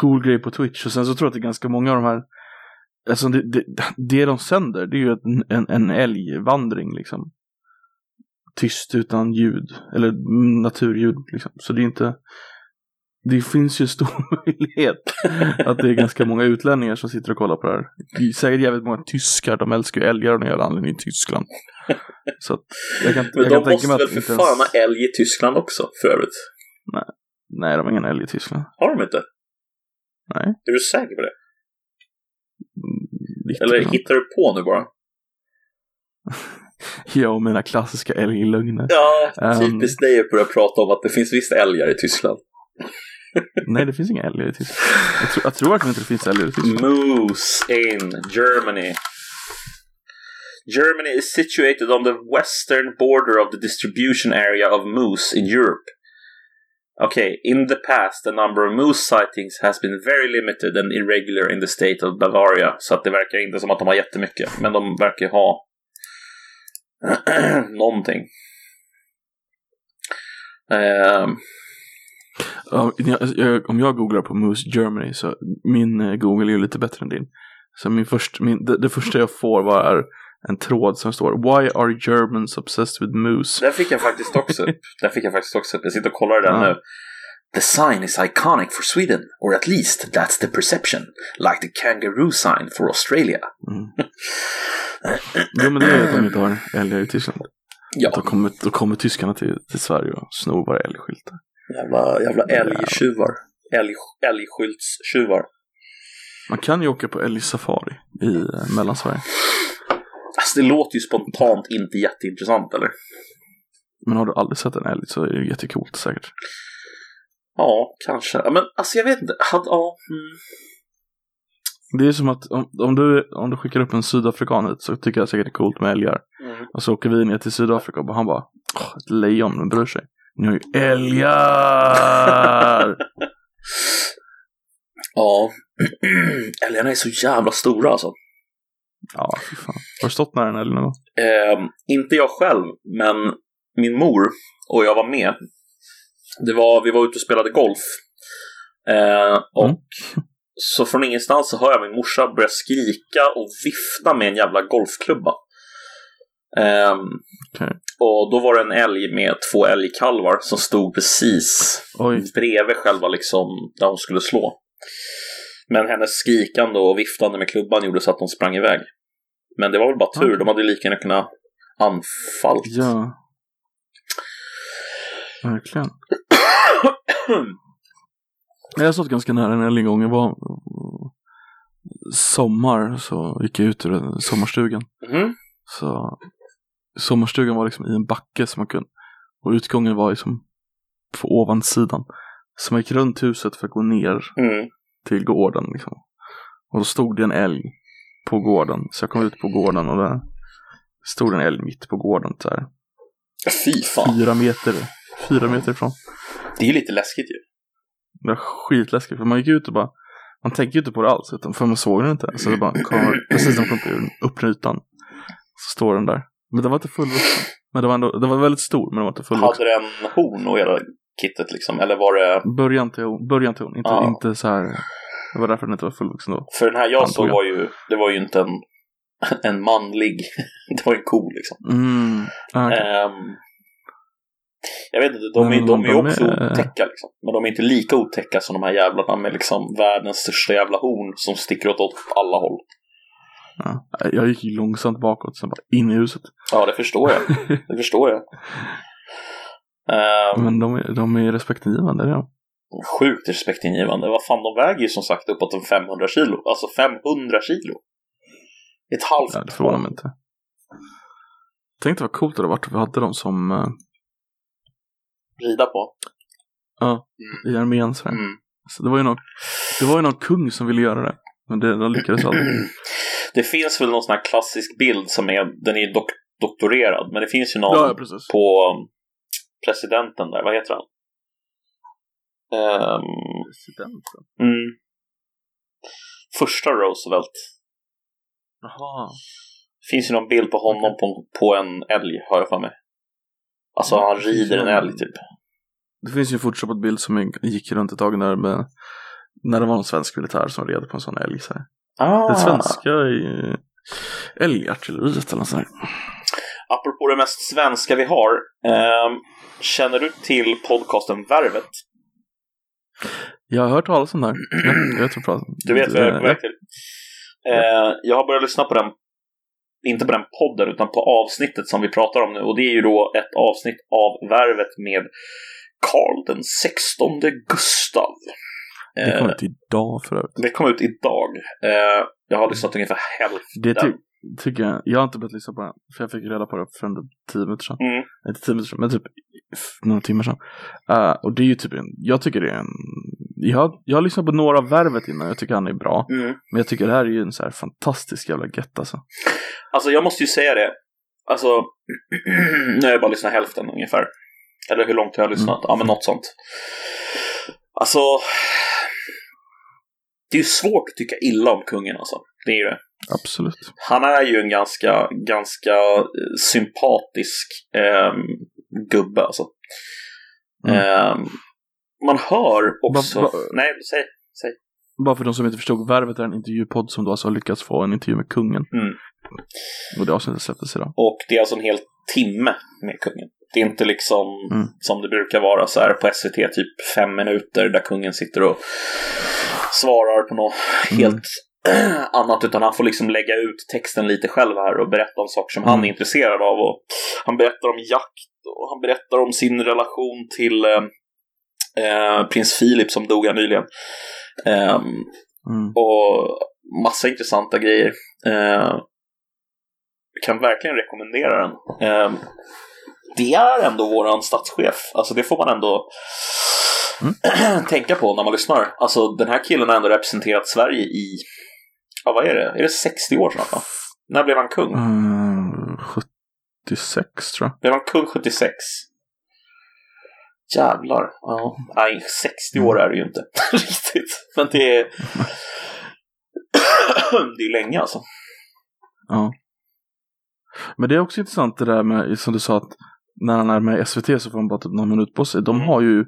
cool grej på Twitch. Och sen så tror jag att det är ganska många av de här... Alltså det, det, det de sänder det är ju en, en, en älgvandring liksom. Tyst utan ljud. Eller naturljud liksom. Så det är inte... Det finns ju stor möjlighet att det är ganska många utlänningar som sitter och kollar på det här. Det är säkert jävligt många tyskar. De älskar ju älgar av någon jävla anledning i Tyskland. Så att jag kan, Men jag de kan tänka måste mig väl att för inte fan ens... ha älg i Tyskland också, för övrigt. Nej, de har ingen älg i Tyskland. Har de inte? Nej. Är du säker på det? Mm, Eller hittar du på nu bara? Jag och mina klassiska älglögner. Ja, Ehm. typiskt dig att börja prata om att det finns visst älgar i Tyskland. Nej, det finns inga älgar i Tyskland. Jag tror, jag tror verkligen inte det finns älgar i Tyskland. Moose in Germany. Germany is situated on the western border of the distribution area of moose in Europe. Okay, in the past, the number of moose sightings has been very limited and irregular in the state of Bavaria. Så att det verkar inte som att de har jättemycket, men de verkar ha någonting. Um... Om jag googlar på Moose Germany så min eh, Google är ju lite bättre än din. Så min först, min, det, det första jag får var är en tråd som står Why are Germans obsessed with moose? Där fick jag faktiskt också upp. Där fick jag faktiskt också upp. Jag sitter och kollar den Ja. nu. The sign is iconic for Sweden, or at least that's the perception, like the kangaroo sign for Australia. Mm. Jo men det är att de inte har älgar i Tyskland. Då Ja, kommer, då kommer tyskarna till, till Sverige och snor våra älgskyltar. jävla, jävla älgtjuvar. Älg, älgskyltstjuvar. Man kan ju åka på älgsafari i eh, Mellansverige. Alltså det låter ju spontant inte jätteintressant eller? Men har du aldrig sett en älg så är det jättekult säkert. Ja, kanske. Men alltså jag vet inte. Hade, ja, mm. Det är som att om, om, du, om du skickar upp en sydafrikan hit så tycker jag säkert det är coolt med älgar. Mm. Och så åker vi ner till Sydafrika och han bara Åh, ett lejon, men bryr sig. Ni har ju älgar! Ja. Älgarna är så jävla stora alltså. Ja, fan. Har du stått nära en älg någon gång? Eh, inte jag själv, men min mor och jag var med. Det var, vi var ute och spelade golf. Eh, och Mm. så från ingenstans så hör jag min morsa börja skrika och vifta med en jävla golfklubba. Eh, Okej. Och då var det en älg med två älgkalvar som stod precis Oj. bredvid själva liksom där hon skulle slå. Men hennes skrikande och viftande med klubban gjorde så att de sprang iväg. Men det var väl bara tur, Okej. de hade lika gärna kunnat anfallt. Ja. Verkligen. Jag stått ganska nära en älg gång. Jag var sommar så gick jag ut ur sommarstugan. Mhm. Så sommarstugan var liksom i en backe som man kunde. Och utgången var liksom på ovansidan. Så man gick runt huset för att gå ner Mm. Till gården liksom. Och då stod det en älg på gården. Så jag kom ut på gården och där stod en älg mitt på gården så här. Fy fan. Fyra meter, fyra meter ifrån. Det är ju lite läskigt ju. Det var skitläskigt för man gick ut och bara man tänker ju inte på det alls utan för man såg den inte. Så det bara kom, precis när man kom upp, upp så står den där. Men den var inte fullvuxen. Men det var, ändå, den var väldigt stor men den var inte fullvuxen. Hade den horn och hela kittet liksom? Eller var det... Början till hon, början till hon. Inte, Ja. inte så här. Det var därför den inte var fullvuxen då. För den här jag såg var ju... Det var ju inte en, en manlig... Det var en ko liksom. Mm. Ah, okej. Ehm, Jag vet inte, de, är, de är ju också är- otäcka liksom. Men de är inte lika otäcka som de här jävlarna med liksom världens största jävla horn som sticker åt, åt alla håll. Ja. Jag gick ju långsamt bakåt, sen bara in i huset. Ja, det förstår jag. Det förstår jag. Ehm, Men de är, de är respektingivande, ja. Sjukt respektingivande. Vad fan, de väger ju som sagt uppåt en 500 kilo. Alltså 500 kilo. Ett halvt ja det förvånar mig inte. Tänk vad coolt det hade varit om vi hade dem som uh, rida på. i armén. Mm. så det, var ju någon, det var ju någon kung som ville göra det. Men det, de lyckades aldrig. Det finns väl någon sån här klassisk bild som är, den är dok doktorerad, men det finns ju någon precis. på um, presidenten där, vad heter han? Ehm, Presidenten. mm, första Roosevelt. Jaha. Finns ju någon bild på honom på, på en älg, har jag för mig. Alltså han rider en någon- älg typ. Det finns ju en photoshopad bild som gick runt ett tag när, med, när det var en svensk militär som red på en sån älg. Så här. Ah. Det svenska älgartilleriet eller något sånt. Apropå det mest svenska vi har. ehm, känner du till podcasten Värvet? Jag har hört talas om. Ja, jag vet vad. Du vet vad jag är på Eh, väg till? Eh, jag har börjat lyssna på den, inte på den podden, utan på avsnittet som vi pratar om nu. Och det är ju då ett avsnitt av Värvet med Karl den 16 Gustav. Det Eh, kom ut idag för övrigt. det kom ut idag. Eh, jag har lyssnat ungefär hälften. Det ty tycker jag. Jag har inte börjat lyssna på den. För jag fick reda på det för ändå tio minuter sedan. Mm. Inte tio minuter sedan, men typ några timmar sedan. Eh, och det är ju typ en, jag tycker det är en, jag jag har lyssnat på några av Värvet innan, jag tycker han är bra. Mm. Men jag tycker det här är ju en så här fantastisk jävla gett alltså. Alltså jag måste ju säga det. Alltså, nu har jag bara lyssnat hälften ungefär. Eller hur långt har jag lyssnat? Ja, men något sånt. Alltså, det är ju svårt att tycka illa om kungen alltså. Det är ju det. Absolut. Han är ju en ganska, ganska eh, sympatisk ehm, gubbe alltså. Mm. Ehm, man hör också... Va- va- Nej, säg. Bara för de som inte förstod, Värvet är en intervjupodd som då alltså har lyckats få en intervju med kungen. Mm. Och det avsnittet släpptes idag. Och det är alltså en hel timme med kungen. Det är inte liksom Mm. som det brukar vara så här på SVT, typ fem minuter där kungen sitter och svarar på något Mm. helt annat, utan han får liksom lägga ut texten lite själv här och berätta om saker som han Mm. är intresserad av. Och han berättar om jakt och han berättar om sin relation till eh, eh, prins Philip som dog här nyligen. Ehm, Mm. och massa intressanta grejer. Eh, kan verkligen rekommendera den. Eh, det är ändå våran statschef. Alltså det får man ändå tänka på när man lyssnar. Alltså den här killen har ändå representerat Sverige i, ja vad är det? Är det 60 år snart va? När blev han kung? Mm, 76 tror jag. Blev han kung 76? Jävlar. Ja. Nej, 60 år är det ju inte riktigt. Men det är... det är länge alltså. Ja. Men det är också intressant det där med, som du sa att när han är med i SVT så får han bara typ någon minut på sig. De Mm. har ju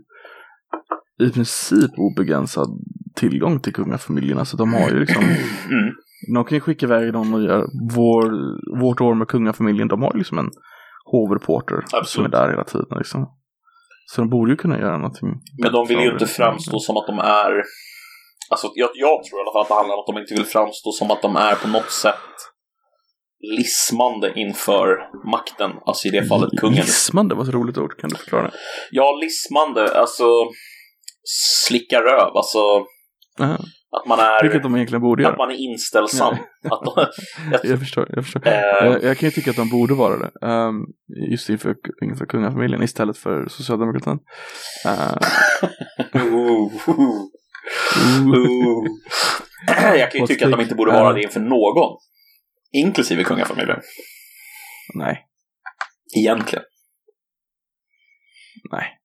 i princip obegränsad tillgång till kungafamiljen. Alltså de har ju liksom, Mm. de kan ju skicka iväg dem och göra vår, vårt år med kungafamiljen. De har ju liksom en hovreporter som är där hela tiden liksom. Så de borde ju kunna göra någonting. Men de vill ju inte framstå som att de är... Alltså jag, jag tror i alla fall att det handlar om att de inte vill framstå som att de är på något sätt lismande inför makten. Alltså i det fallet kungen. Lismande var ett roligt ord, kan du förklara det? Ja, lismande, alltså slicka röv, alltså Aha. att man är, Vilket de egentligen borde att göra. man är inställsam. Att de, jag, Jag förstår, jag förstår. eh, Jag, jag kan ju tycka att de borde vara det. Um, just inför, inför kungafamiljen istället för socialdemokratin. Uh, oh, oh, oh. jag kan ju tycka att de inte borde vara det inför någon. Inklusive kungafamiljen. nej, Egentligen. nej.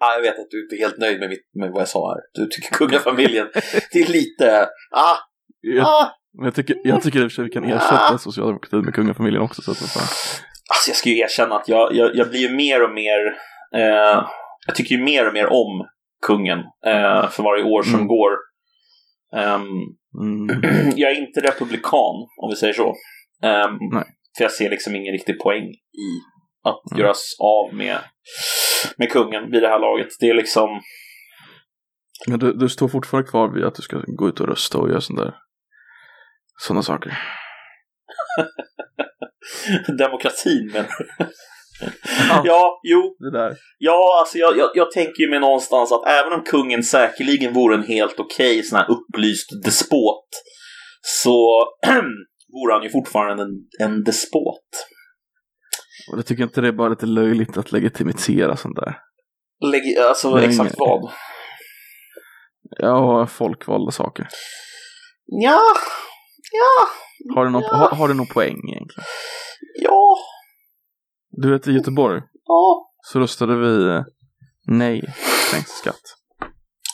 Ja, jag vet att du inte är helt nöjd med, mitt, med vad jag sa här. Du tycker kungafamiljen, det är lite... Ah, Jag, ah. men jag, tycker, jag tycker i och för sig vi kan ersätta socialdemokratin med kungafamiljen också. Så att, så. Alltså jag ska ju erkänna att jag, jag, jag blir ju mer och mer... Eh, jag tycker ju mer och mer om kungen eh, för varje år som Mm. går. Ehm, mm, jag är inte republikan, om vi säger så. Nej. för jag ser liksom ingen riktig poäng i att Mm. göras av med, med kungen vid det här laget. Det är liksom, Men du, du står fortfarande kvar vid att du ska gå ut och rösta och göra sådana där sådana saker. demokratin men Ja. Ja, jo, Det där. ja, alltså jag, jag, jag tänker ju mig någonstans att även om kungen säkerligen vore en helt okej sån här upplyst despot så vore han ju fortfarande en, en despot. Och jag tycker inte det är bara lite löjligt att legitimisera sånt där. Lägg, alltså Nej, exakt vad? Ja, folkvalda saker. Ja, ja, Har det någon, Ja. har, har det någon poäng egentligen? ja, Du vet i Göteborg ja. så röstade vi eh, nej till trängselskatt. Vi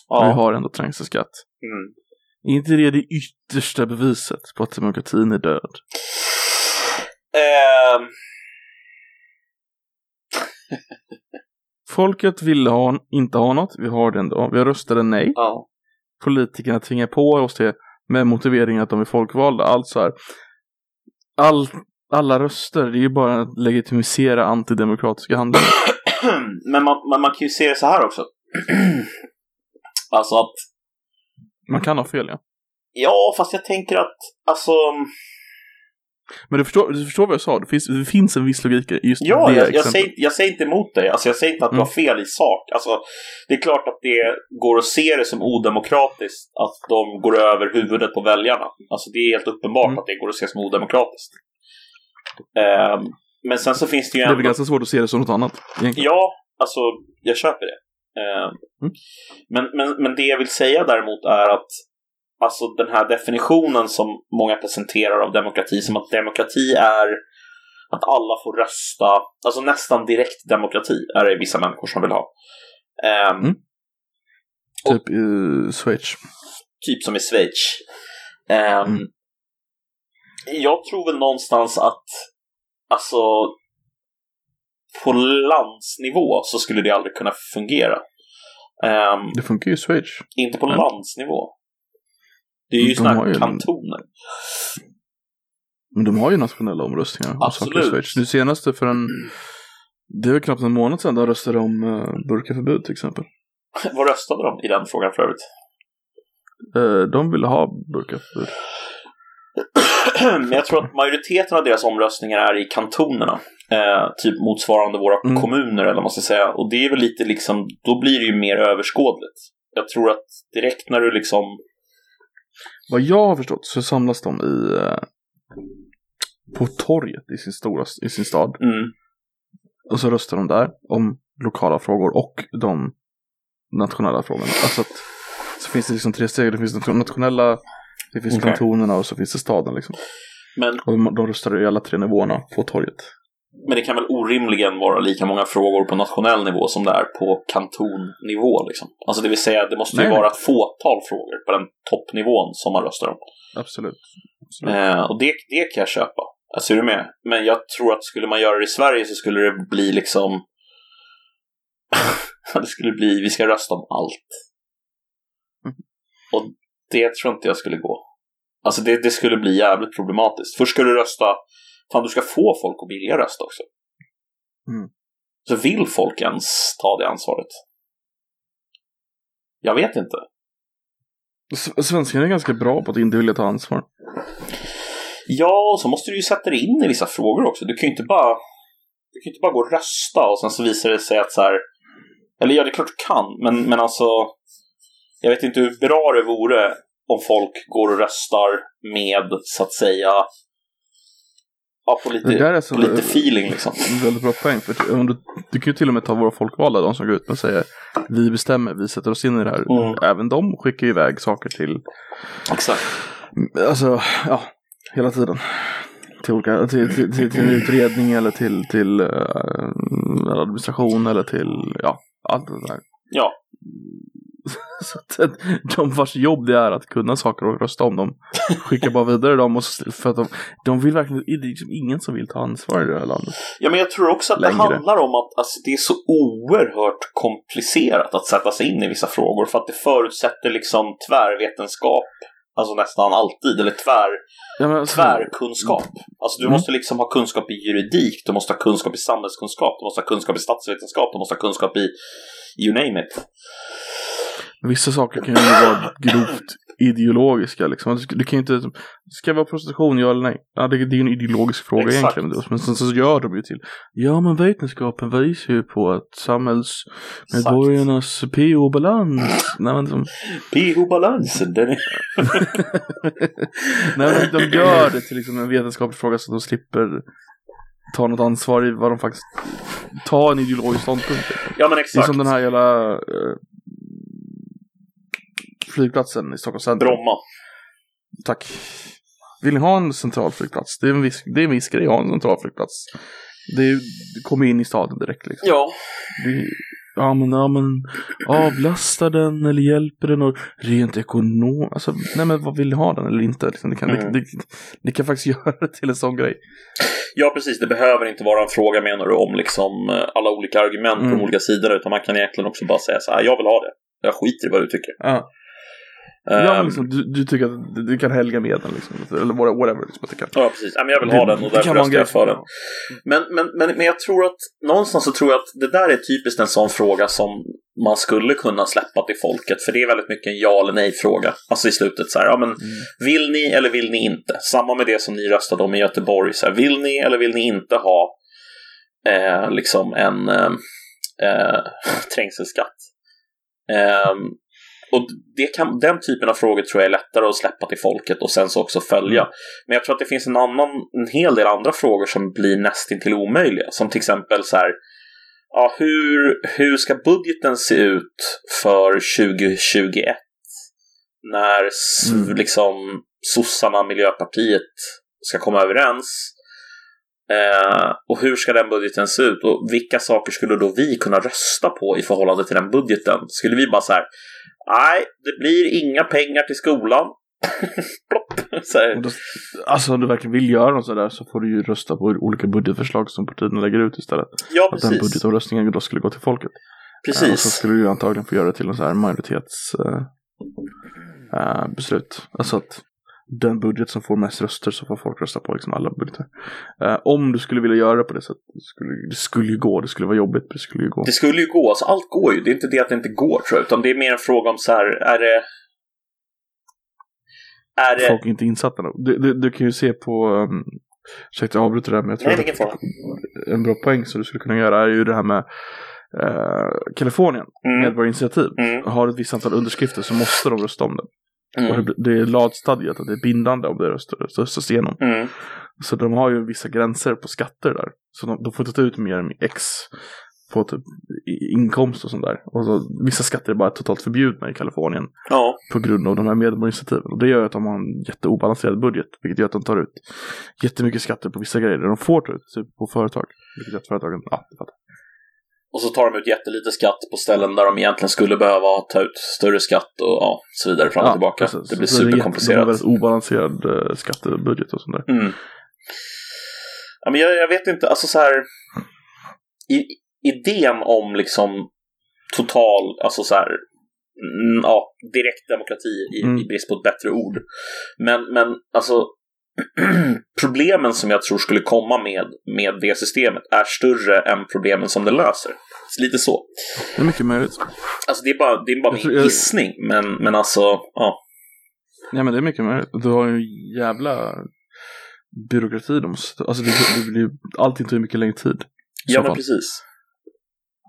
ja. har ändå trängselskatt. Mm. Inte det det yttersta beviset på att demokratin är död? Ehm, Folket ville ha, inte ha något, vi har det ändå. Vi röstade nej. ja. Politikerna tvingar på oss det med motiveringen att de är folkvalda. Alltså här, all, alla röster, det är ju bara att legitimisera antidemokratiska handlingar. men, man, men man kan ju se det så här också. alltså att Man kan ha fel ja. Ja, fast jag tänker att alltså... Men du förstår, du förstår vad jag sa? Det finns, det finns en viss logik i just Ja, det jag, jag, säger, jag säger inte emot dig. Alltså, jag säger inte att du Mm. har fel i sak. Alltså, det är klart att det går att se det som odemokratiskt att de går över huvudet på väljarna. Alltså, det är helt uppenbart Mm. att det går att se som odemokratiskt. Ehm, men sen så finns det ju Det är väl ändå... ganska svårt att se det som något annat. Egentligen. Ja, alltså jag köper det. Eh, Mm. men, men, men det jag vill säga däremot är att alltså den här definitionen som många presenterar av demokrati som att demokrati är att alla får rösta, alltså nästan direkt demokrati är det vissa människor som vill ha. Eh, Mm. Typ i Schweiz. Typ som i Schweiz. Ehm, Mm. Jag tror väl någonstans att alltså på landsnivå så skulle det aldrig kunna fungera. Ehm, Det funkar ju i Schweiz. inte på Men- landsnivå. Det är ju De sådana kantoner. Men de har ju nationella omröstningar. Absolut. Nu senaste för en... Det är väl knappt en månad sedan de röstade om uh, burkaförbud till exempel. Vad röstade de i den frågan för övrigt? Eh, de ville ha burkaförbud. Men jag tror att majoriteten av deras omröstningar är i kantonerna. Eh, typ motsvarande våra Mm. kommuner eller vad man ska säga. Och det är väl lite liksom, då blir det ju mer överskådligt. Jag tror att direkt när du liksom Vad jag har förstått så samlas de i... eh, på torget i sin, stora, i sin stad. Mm. Och så röstar de där om lokala frågor och de nationella frågorna. Alltså att så finns det liksom tre steg. Det finns nationella, det finns Okej. kantonerna och så finns det staden liksom. Men, Och de, de röstar i alla tre nivåerna på torget. Men det kan väl orimligen vara lika många frågor på nationell nivå som det är på kantonnivå. Liksom. Alltså det vill säga, det måste ju Nej, vara ett fåtal frågor på den toppnivån som man röstar om. Absolut. Absolut. Eh, och det, det kan jag köpa. Alltså är du med? Men jag tror att skulle man göra det i Sverige så skulle det bli liksom... det skulle bli, vi ska rösta om allt. Mm. Och det tror inte jag skulle gå. Alltså det, det skulle bli jävligt problematiskt. Först ska du rösta, fan du ska få folk att vilja rösta också. Mm. Så vill folk ens ta det ansvaret? Jag vet inte. Svenskarna är ganska bra på att inte vilja ta ansvar. Ja, och så måste du ju sätta dig in i vissa frågor också. Du kan ju inte bara, du kan inte bara gå och rösta och sen så visar det sig att så här... Eller ja, det är klart du kan, men, men alltså... Jag vet inte hur bra det vore om folk går och röstar med, så att säga... Ja, på Det lite, där är så- på lite feeling liksom. Väldigt bra poäng. För om du, du kan ju till och med ta våra folkvalda, de som går ut och säger vi bestämmer, vi sätter oss in i det här. Mm. Även de skickar ju iväg saker till, Exakt. alltså, ja, hela tiden. Till, olika, till, till, till, till en utredning eller till, till uh, administration eller till, ja, allt det där. Ja, Så att de vars jobb det är att kunna saker och rösta om dem skickar bara vidare dem och så, för att de, de vill verkligen, det är liksom ingen som vill ta ansvar i det här landet. Ja, men jag tror också att Längre. det handlar om att alltså, det är så oerhört komplicerat att sätta sig in i vissa frågor för att det förutsätter liksom tvärvetenskap Alltså nästan alltid, eller tvär, Ja, alltså, tvärkunskap. Alltså du Mm. måste liksom ha kunskap i juridik, du måste ha kunskap i samhällskunskap, du måste ha kunskap i statsvetenskap, du måste ha kunskap i you name it. Vissa saker kan ju vara grovt ideologiska liksom. Du, du kan ju inte, ska det vara prostitution, ja eller nej? Ja, det, det är ju en ideologisk fråga Exakt. egentligen. Men sen så gör de ju till, ja men vetenskapen visar ju på att samhällsmedborgarnas PO-balans, nej men de, PH-balansen, den är... nej, men de, gör det till liksom en vetenskaplig fråga så att de slipper ta något ansvar i vad de faktiskt, ta en ideologisk ståndpunkt. Ja men Det är exakt. som den här jävla eh, flygplatsen i Stockholms centrum. Bromma. Tack. Vill ni ha en central flygplats? Det är en viss, det är en viss grej att ha en central flygplats. Det, är, det kommer in i staden direkt liksom. Ja, Det, ja men, ja men avlastar den eller hjälper den och rent ekonomiskt. Alltså, nej men vad vill ni ha den eller inte? Liksom, det, kan, Mm. det, det kan faktiskt göra det till en sån grej. ja, precis. Det behöver inte vara en fråga menar du om liksom eh, alla olika argument på Mm. de olika sidorna, utan man kan egentligen också bara säga så här, jag vill ha det. Jag skiter i vad du tycker. Ja, ja Ehm, liksom, du, du tycker att du, du kan helga med den liksom. Eller whatever. Liksom, att det kan. Ja, precis. Ja, men jag vill ha den och Det därför röstar jag för den. Men, men, men, men jag tror att någonstans så tror jag att det där är typiskt en sån fråga som man skulle kunna släppa till folket. För det är väldigt mycket en ja eller nej-fråga. Alltså i slutet så här, ja men vill ni eller vill ni inte? Samma med det som ni röstade om i Göteborg. Så här, vill ni eller vill ni inte ha eh, liksom en eh, eh, trängselskatt? Eh, och det kan, den typen av frågor tror jag är lättare att släppa till folket och sen så också följa. Men jag tror att det finns en, annan, en hel del andra frågor som blir nästintill omöjliga. Som till exempel så här, ja, hur, hur ska budgeten se ut för 2021? När Mm. liksom sossarna, Miljöpartiet ska komma överens. Eh, och hur ska den budgeten se ut? Och vilka saker skulle då vi kunna rösta på i förhållande till den budgeten? Skulle vi bara så här, nej, det blir inga pengar till skolan. Då, alltså om du verkligen vill göra något sådär så får du ju rösta på olika budgetförslag som partierna lägger ut istället. Ja, Att den precis. budgetomröstningen då skulle gå till folket. Ja, och så Precis. skulle du ju antagligen få göra det till en så här majoritets eh, eh, beslut. Alltså att den budget som får mest röster så får folk rösta på liksom alla budgetar. Eh, om du skulle vilja göra det på det sättet, det skulle, det skulle ju gå, det skulle vara jobbigt, men det skulle ju gå. Det skulle ju gå, alltså allt går ju. Det är inte det att det inte går tror jag, utan det är mer en fråga om så här, är det... Är det... Folk är inte insatta nog. Du, du, du kan ju se på, um, ursäkta jag avbryter det här men jag tror Nej, att en bra poäng som du skulle kunna göra är ju det här med eh, Kalifornien, Mm. medborgarinitiativ. Mm. Har ett visst antal underskrifter så måste de rösta om det. Och Mm. det, det är lagstadgat att det är bindande om det röstas, igenom. Mm. Så de har ju vissa gränser på skatter där. Så de, de får inte ta ut mer än X på typ inkomst och sånt där. Och så, vissa skatter är bara totalt förbjudna i Kalifornien Ja, på grund av de här medborgarinitiativen. Och det gör att de har en jätteobalanserad budget, vilket gör att de tar ut jättemycket skatter på vissa grejer. De får ta ut typ på företag, vilket gör att företagen, ja, det fattar. Och så tar de ut jättelite skatt på ställen där de egentligen skulle behöva ta ut större skatt och ja, så vidare fram och Ja, tillbaka. precis. Det blir Så är jätte- De har superkomplicerat. väldigt obalanserad eh, skattebudget och sånt där. Mm. Ja, men jag, jag vet inte, alltså så här. I, idén om liksom total, alltså så här, mm, ja, direkt demokrati i, Mm. i brist på ett bättre ord. Men, men alltså problemen som jag tror skulle komma med, med det systemet är större än problemen som det löser. Lite så. Det är mycket möjligt. Alltså det är bara, det är bara min jag- gissning, men, men alltså, ja. Ja men det är mycket möjligt. Du har ju jävla byråkrati. De, alltså det, det blir, allting tar ju mycket längre tid. Ja, men fall. precis.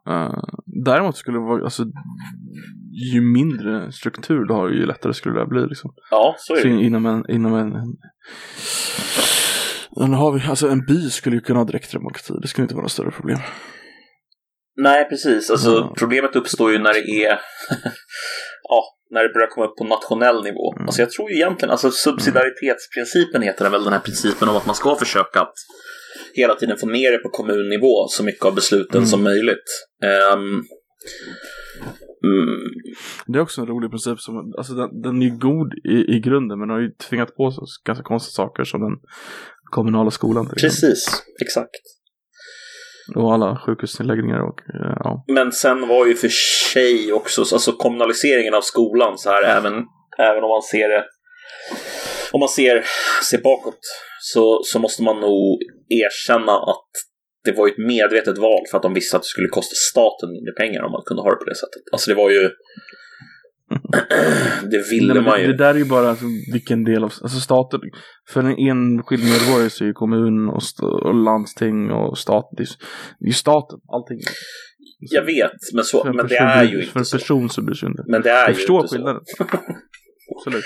Eh, däremot skulle det vara, alltså ju mindre struktur du har ju lättare skulle det bli liksom. Ja, så är Så det. inom en, inom en, en men har vi, alltså en by skulle ju kunna ha direktdemokrati, det skulle inte vara något större problem. Nej, precis. Alltså, Ja. Problemet uppstår ju när det är ja, när det börjar komma upp på nationell nivå. Mm. Alltså jag tror ju egentligen, alltså subsidiaritetsprincipen heter den väl, den här principen om att man ska försöka att hela tiden få ner det på kommunnivå så mycket av besluten Mm. som möjligt. Ehm, mm, Det är också en rolig princip som, alltså den, den är ju god i, i grunden men har ju tvingat på sig ganska konstiga saker som den kommunala skolan till exempel. precis, exakt. Och alla sjukhusnedläggningar och eh, ja. Men sen var ju för sig också, alltså kommunaliseringen av skolan så här, även, även om man ser det om man ser, ser bakåt så, så måste man nog erkänna att det var ett medvetet val för att de visste att det skulle kosta staten mindre pengar om man kunde ha det på det sättet. Alltså det var ju... det ville Nej, men man det, ju. det där är ju bara alltså, vilken del av, alltså staten, för en enskild medborgare så är ju kommun och, och landsting och stat, det är, ju- staten, allting. Jag vet, men, så, För en men det är ju För inte en så. person så bryr sig inte. Men det är Jag ju förstår inte så. skillnaden. Absolut.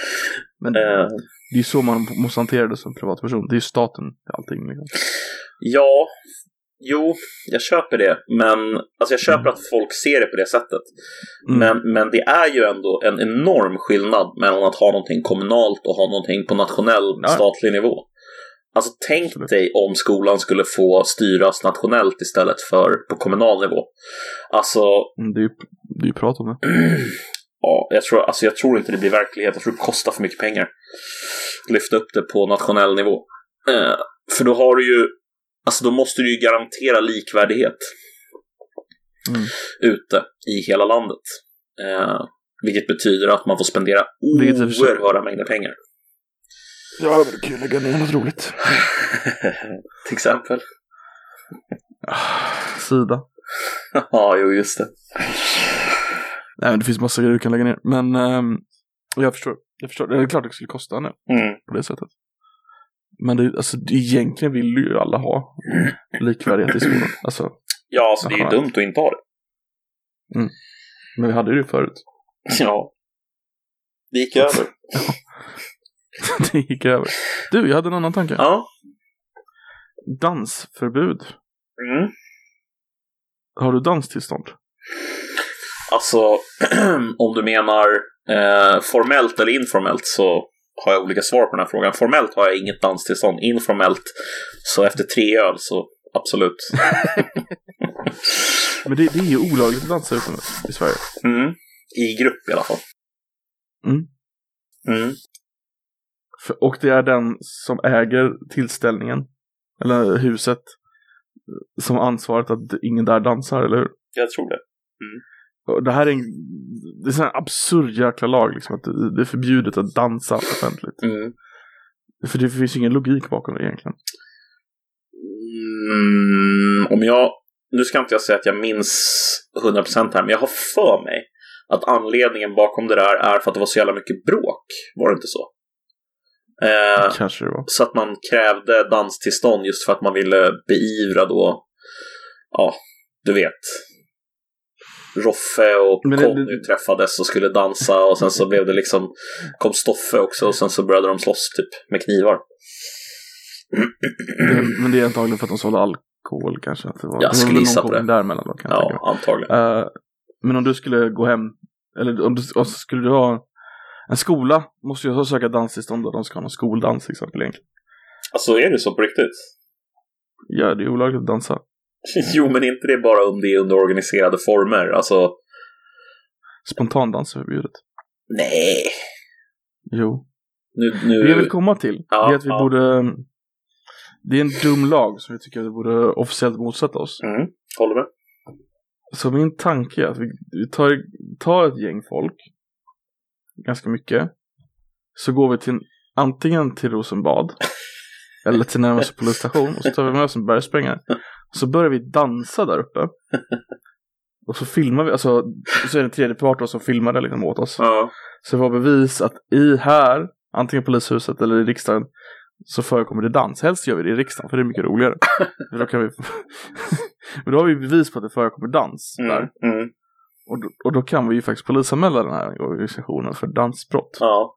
Men Eh, det är så man måste hantera det som privatperson. Det är ju staten allting. Liksom. Ja, jo, jag köper det. Men alltså jag köper Mm. att folk ser det på det sättet. Mm. Men, men det är ju ändå en enorm skillnad mellan att ha någonting kommunalt och ha någonting på nationell, Ja. statlig nivå. Alltså tänk Absolut. dig om skolan skulle få styras nationellt istället för på kommunal nivå. Alltså, Mm, det är ju prat om det. ja, jag tror, alltså jag tror inte det blir verklighet. Jag tror det kostar för mycket pengar. Lyfta upp det på nationell nivå. Eh, för då har du ju, alltså då måste du ju garantera likvärdighet Mm. ute i hela landet. Eh, vilket betyder att man får spendera sig- oerhörda mängder pengar. Ja, men det kan ju lägga ner något roligt. Till exempel. Sida. Ja, jo, just det. Nej, men det finns massa grejer du kan lägga ner. Men ehm, jag förstår. Jag förstår. Det är klart det skulle kosta nu Mm. på det sättet. Men det, alltså, det, egentligen vill ju alla ha likvärdighet i skolan. Alltså, Ja, alltså det är ju dumt att inte ha det. men vi hade ju det förut. Ja. Det gick över. det gick över. Du, jag hade en annan tanke. Ja. Dansförbud. Mm. Har du danstillstånd? Alltså, om du menar eh, formellt eller informellt så har jag olika svar på den här frågan. Formellt har jag inget danstillstånd. Informellt, så efter tre öl så absolut. Men det, det är ju olagligt att dansa utomhus i Sverige. Mm. I grupp i alla fall. Mm. Mm. För, och det är den som äger tillställningen, eller huset, som har ansvaret att ingen där dansar, eller hur? Jag tror det. Och det här är en, det är en sån här absurd jäkla lag, liksom, att det, är förbjudet att dansa offentligt. Mm. För det finns ingen logik bakom det egentligen. Mm, om jag, nu ska inte jag säga att jag minns 100% här, men jag har för mig att anledningen bakom det där är för att det var så jävla mycket bråk. Var det inte så? Eh, Kanske det var. så att man krävde danstillstånd just för att man ville beivra då, ja, du vet. Roffe och Men Conny det- träffades och skulle dansa och sen så blev det liksom, kom Stoffe också och sen så började de slåss typ med knivar. Det, men det är antagligen för att de sålde alkohol kanske. Att det var, Jag skulle gissa på det. Däremellan då, kan jag. Ja, antagligen. Eh, men om du skulle gå hem, eller om du, skulle du ha en skola, måste ju söka danstillstånd och de ska ha någon skoldans till exempel egentligen. Alltså är det så på riktigt? Ja, det är olagligt att dansa. Jo, men inte det bara om det är under organiserade former. Alltså, Spontandans är förbjudet. nej. Jo. Nu, nu... Det jag vill komma till, Ja, är att vi ja. borde... Det är en dum lag som vi tycker att vi borde officiellt motsätta oss. Mm, håller med. Så min tanke är att vi, vi tar, tar ett gäng folk, ganska mycket, så går vi till antingen till Rosenbad eller till närmaste polisstation och så tar vi med oss en bergsprängare. Så börjar vi dansa där uppe. Och så filmar vi, alltså så är det en tredje part som filmar det liksom åt oss. Ja. Så vi har bevis att i här, antingen polishuset eller i riksdagen, så förekommer det dans. Helst gör vi det i riksdagen för det är mycket roligare. för då kan vi... Men då har vi bevis på att det förekommer dans där. Mm, mm, Och då, och då kan vi ju faktiskt polisanmäla den här organisationen för dansbrott. ja.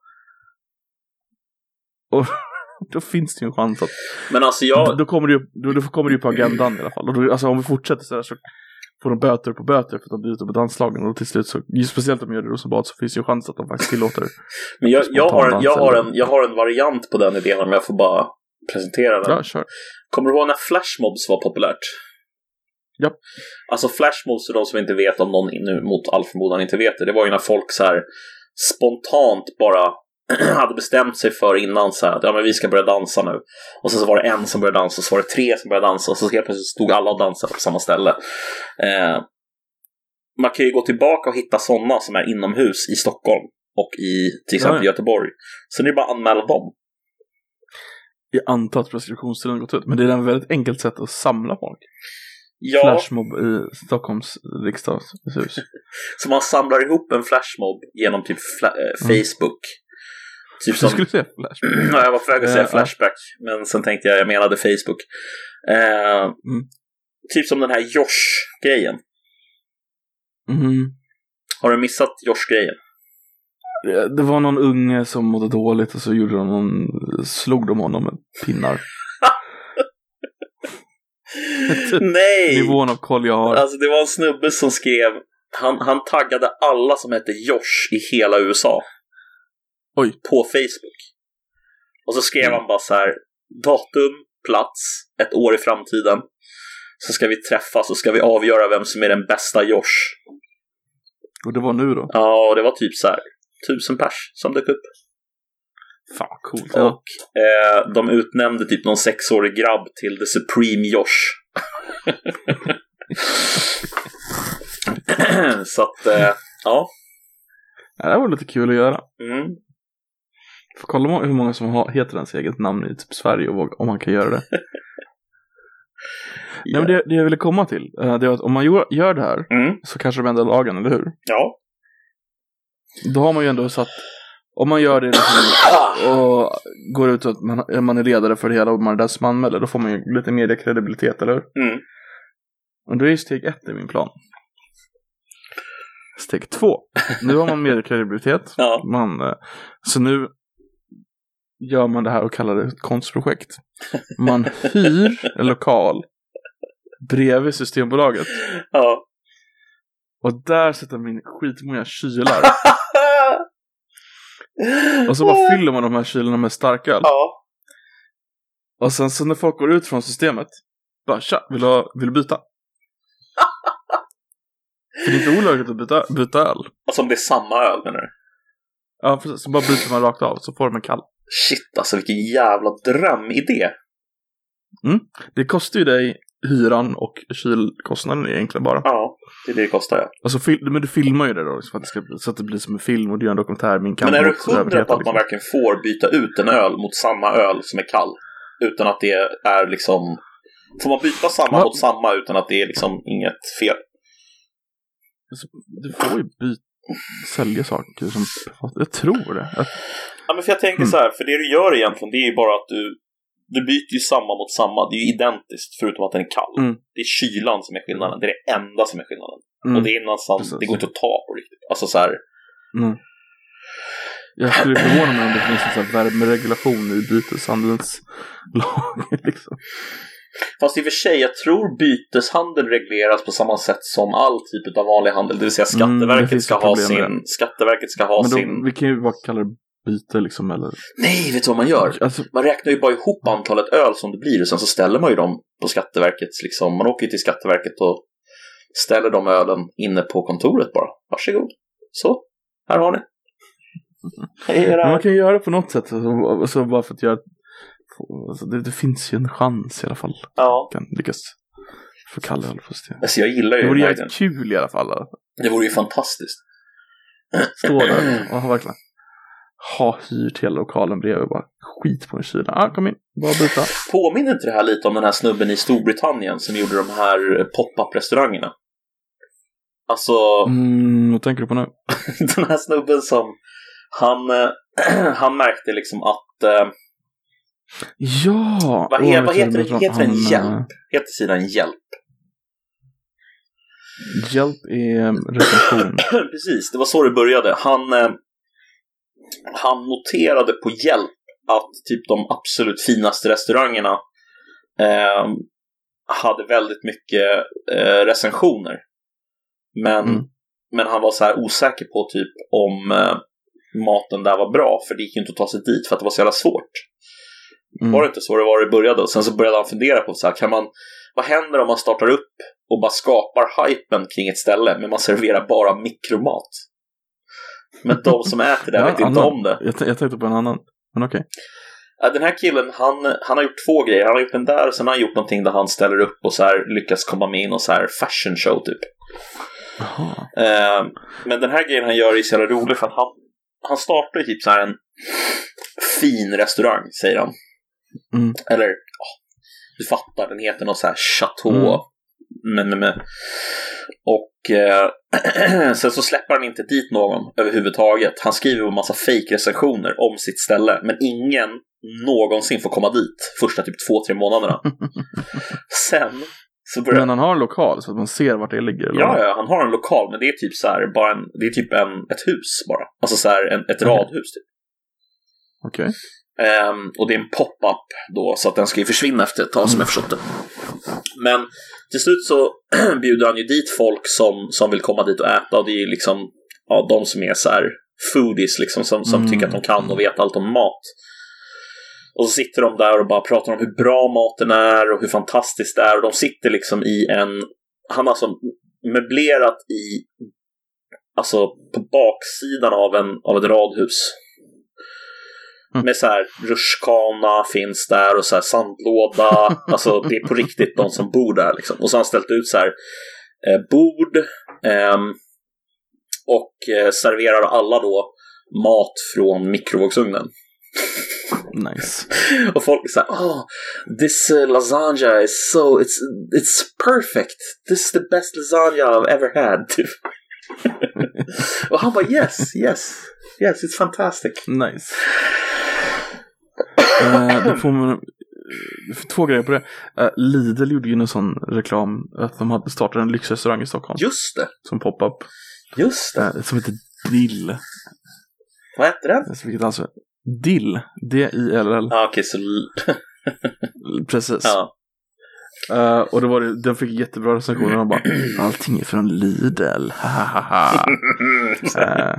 Och då finns det ju en chans att... Men alltså jag... då, kommer det ju, då, då kommer det på agendan i alla fall. Och då, alltså om vi fortsätter så här så får de böter på böter för att de bryter på danslagen. Och till slut så, speciellt om de gör det i Rosenbad så finns det ju chans att de faktiskt tillåter Men jag, jag, har en, jag, har en, jag har en variant på den idén om jag får bara presentera den. Ja, kör. Kommer du ihåg när flashmobs var populärt? Japp. Alltså flashmobs, för de som inte vet, om någon nu mot all förmodan inte vet det, det var ju när folk så här spontant bara hade bestämt sig för innan så här att ja, men vi ska börja dansa nu. Och sen så var det en som började dansa, och så var det tre som började dansa och så helt plötsligt stod alla och dansade på samma ställe. Eh, man kan ju gå tillbaka och hitta sådana som är inomhus i Stockholm och i till exempel Nej. Göteborg. Sen är det bara att anmäla dem. Jag antar att preskriptionstiden gått ut, men det är ett väldigt enkelt sätt att samla folk. Ja, Flashmob i Stockholms riksdagshus. så man samlar ihop en flashmob genom typ fla- eh, Mm. Facebook. Typ Du som, skulle säga Flash. ja, jag var på väg att säga Eh. Flashback, men sen tänkte jag jag menade Facebook. Eh, Mm. Typ som den här Josh-grejen. Mm. Har du missat Josh-grejen? Det- Det var någon unge som mådde dåligt och så gjorde de någon, slog de honom med pinnar. Nej! Nivån av koll jag har. Alltså det var en snubbe som skrev, han, han taggade alla som hette Josh i hela USA. Oj. På Facebook. Och så skrev han bara så här, datum, plats, ett år i framtiden. Så ska vi träffas och ska vi avgöra vem som är den bästa Josh. Och det var nu då. Ja, och det var typ så här, tusen pers som dök upp. Fan vad coolt. Ja. Och eh, de utnämnde typ någon sexårig grabb till The Supreme Josh. så att, eh, ja. Ja, det var lite kul att göra. Mm. Får kolla hur många som har, heter ens eget namn i typ Sverige och om man kan göra det. Nej, men det, det jag ville komma till, eh, det är att om man gör, det här Mm. så kanske de ändrar lagen, eller hur? Ja. Då har man ju ändå satt, om man gör det liksom, och går ut att man, man är ledare för det hela och man är den som anmäler, då får man ju lite mediekredibilitet, eller hur? Mm. Och då är ju steg ett i min plan. Steg två. Nu har man mediekredibilitet. Ja. Man, eh, så nu gör man det här och kallar det ett konstprojekt. Man hyr en lokal bredvid Systembolaget. Ja. Och där sätter man in skitmånga kylar. Och så bara fyller man de här kylarna med starköl. Ja. Och sen så när folk går ut från systemet. Bara tja, vill du, vill du byta? För det är inte olagligt att byta, byta öl. Alltså om det är samma öl menar du? Ja, precis. Så bara byter man rakt av så får de en kall. Shit alltså vilken jävla drömidé. Det kostar ju dig hyran och kylkostnaden egentligen bara. Ja, det är det det kostar ja. Alltså, men du filmar ju det då liksom, för att det ska, så att det blir som en film och du gör en dokumentär med en Men är du hundra på att man liksom. verkligen får byta ut en öl mot samma öl som är kall? Utan att det är liksom... Får man byta samma Va? mot samma utan att det är liksom inget fel? Alltså, Du får ju byta, sälja saker som Jag tror det. Ja, men för jag tänker Mm. så här, för det du gör egentligen, det är ju bara att du, du byter ju samma mot samma. Det är ju identiskt, förutom att den är kall. Mm. Det är kylan som är skillnaden. Det är det enda som är skillnaden. mm, Och det är någonstans, Precis. det går inte att ta på riktigt. Alltså så här, mm. Jag skulle förvåna mig om det finns en sån här värmeregulation i byteshandelslagen. Liksom. Fast i och för sig, jag tror byteshandel regleras på samma sätt som all typ av vanlig handel. Det vill säga Mm, Skatteverket finns ska ha sin... Skatteverket ska ha Men sin... då, vi kan ju bara kalla det byte liksom. Eller, Nej, vet du vad man gör? alltså, Man räknar ju bara ihop antalet öl som det blir och sen så ställer man ju dem på Skatteverkets liksom. Man åker ju till Skatteverket och ställer de ölen inne på kontoret bara. Varsågod. Så, här har ni. Men man era... kan göra det på något sätt. Alltså, alltså, bara för att göra... Alltså, det, det finns ju en chans i alla fall. Ja, Kan lyckas få Kalle alla fall. Det alltså jag gillar ju Det vore jävligt kul i alla fall. Det vore ju fantastiskt. Stå där ha verkligen ha hyrt hela lokalen bredvid och bara skit på en kyla. Ah, kom in, bara byta. Påminner inte det här lite om den här snubben i Storbritannien som gjorde de här pop-up restaurangerna? Alltså, Mm, vad tänker du på nu? den här snubben som han, han märkte liksom att eh, Ja! Vad, jag vad heter, inte, heter den? han, eh, Hjälp? Heter sidan Hjälp? Hjälp är recension. Precis, det var så det började. Han, eh, han noterade på Hjälp att typ de absolut finaste restaurangerna eh, hade väldigt mycket eh, recensioner. Men, Mm. men han var så här osäker på typ om eh, maten där var bra, för det gick ju inte att ta sig dit för att det var så jävla svårt. Mm. Var det inte så det var det började? Och sen så började han fundera på så här, kan man, vad händer om man startar upp och bara skapar hypen kring ett ställe, men man serverar bara mikromat? Men de som äter det Ja, vet inte annan. om det. Jag, jag tänkte på en annan. Men okej. Ja, Den här killen, han, han har gjort två grejer. Han har gjort den där och sen har han gjort någonting där han ställer upp och så här lyckas komma med i någon så här fashion show typ. Eh, men den här grejen han gör är så jävla rolig för att han, han startar typ så här en fin restaurang, säger han. Mm. Eller, ja, du fattar, den heter något så här chateau. Mm. Men, men, men. Och eh, sen så släpper han inte dit någon överhuvudtaget. Han skriver en massa fake-recensioner om sitt ställe, men ingen någonsin får komma dit första typ två, tre månaderna. Sen så börjar... Men han har en lokal så att man ser vart det ligger? Eller? Ja, ja, han har en lokal, men det är typ så här, bara en, det är typ en, ett hus bara. Alltså så här, en, ett radhus typ. Okej. Um, och det är en pop-up då, så att den ska ju försvinna efter ett tag som jag förstått det. Men till slut så bjuder han ju dit folk som, som vill komma dit och äta och det är ju liksom ja, de som är så här foodies liksom, som, som Mm. tycker att de kan och vet allt om mat. Och så sitter de där och bara pratar om hur bra maten är och hur fantastiskt det är och de sitter liksom i en, han har alltså möblerat i, alltså på baksidan av, en, av ett radhus. Mm. Med så här rutschkana finns där och så här sandlåda. alltså det är på riktigt de som bor där liksom. Och så har han ställt ut så här eh, bord ehm, och eh, serverar alla då mat från mikrovågsugnen. Nice. Och folk är så här, oh, this uh, lasagna is so, it's, it's perfect. This is the best lasagna I've ever had. Och han bara yes, yes, yes, it's fantastic. Nice. Eh, då får man två grejer på det. Eh, Lidl gjorde ju en sån reklam att de hade startat en lyxrestaurang i Stockholm Just det, som pop-up. just det. eh, som heter Dill. Vad hette den? Vilket alltså Dill. D-I-L-L. Ja, okej, så... Precis. Ja. Eh, och då var det, den fick jättebra recensioner. De bara allting är från Lidl. Eh,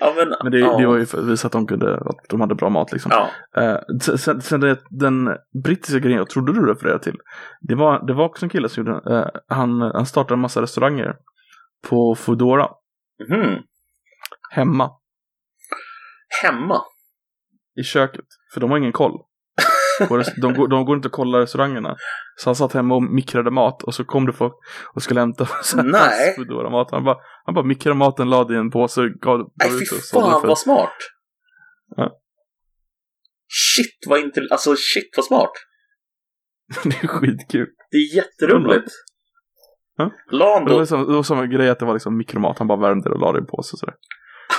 ja, men, Men det, ja. det var ju för att visa att de, kunde, att de hade bra mat liksom. Ja, Eh, sen- sen, det, den brittiska grejen jag trodde du refererade till. Det var, det var också en kille som gjorde, eh, han, han startade en massa restauranger på Foodora mhm. hemma Hemma? i köket. För de har ingen koll. De, går, de går inte att kolla restaurangerna. Så han satt hemma och mikrade mat och så kom det folk och skulle hämta Nej. Foodora-mat. Han bara, han bara mikrade maten, lade i en påse, gav, gav Nej, ut och sålde fan för- vad smart. Ja. Shit, vad inte... Alltså shit vad smart. det är skitkul. Det är jätteroligt. Ja. La han Och Det var, det var samma grej att det var liksom mikromat. Han bara värmde det och lade det i en påse och sådär.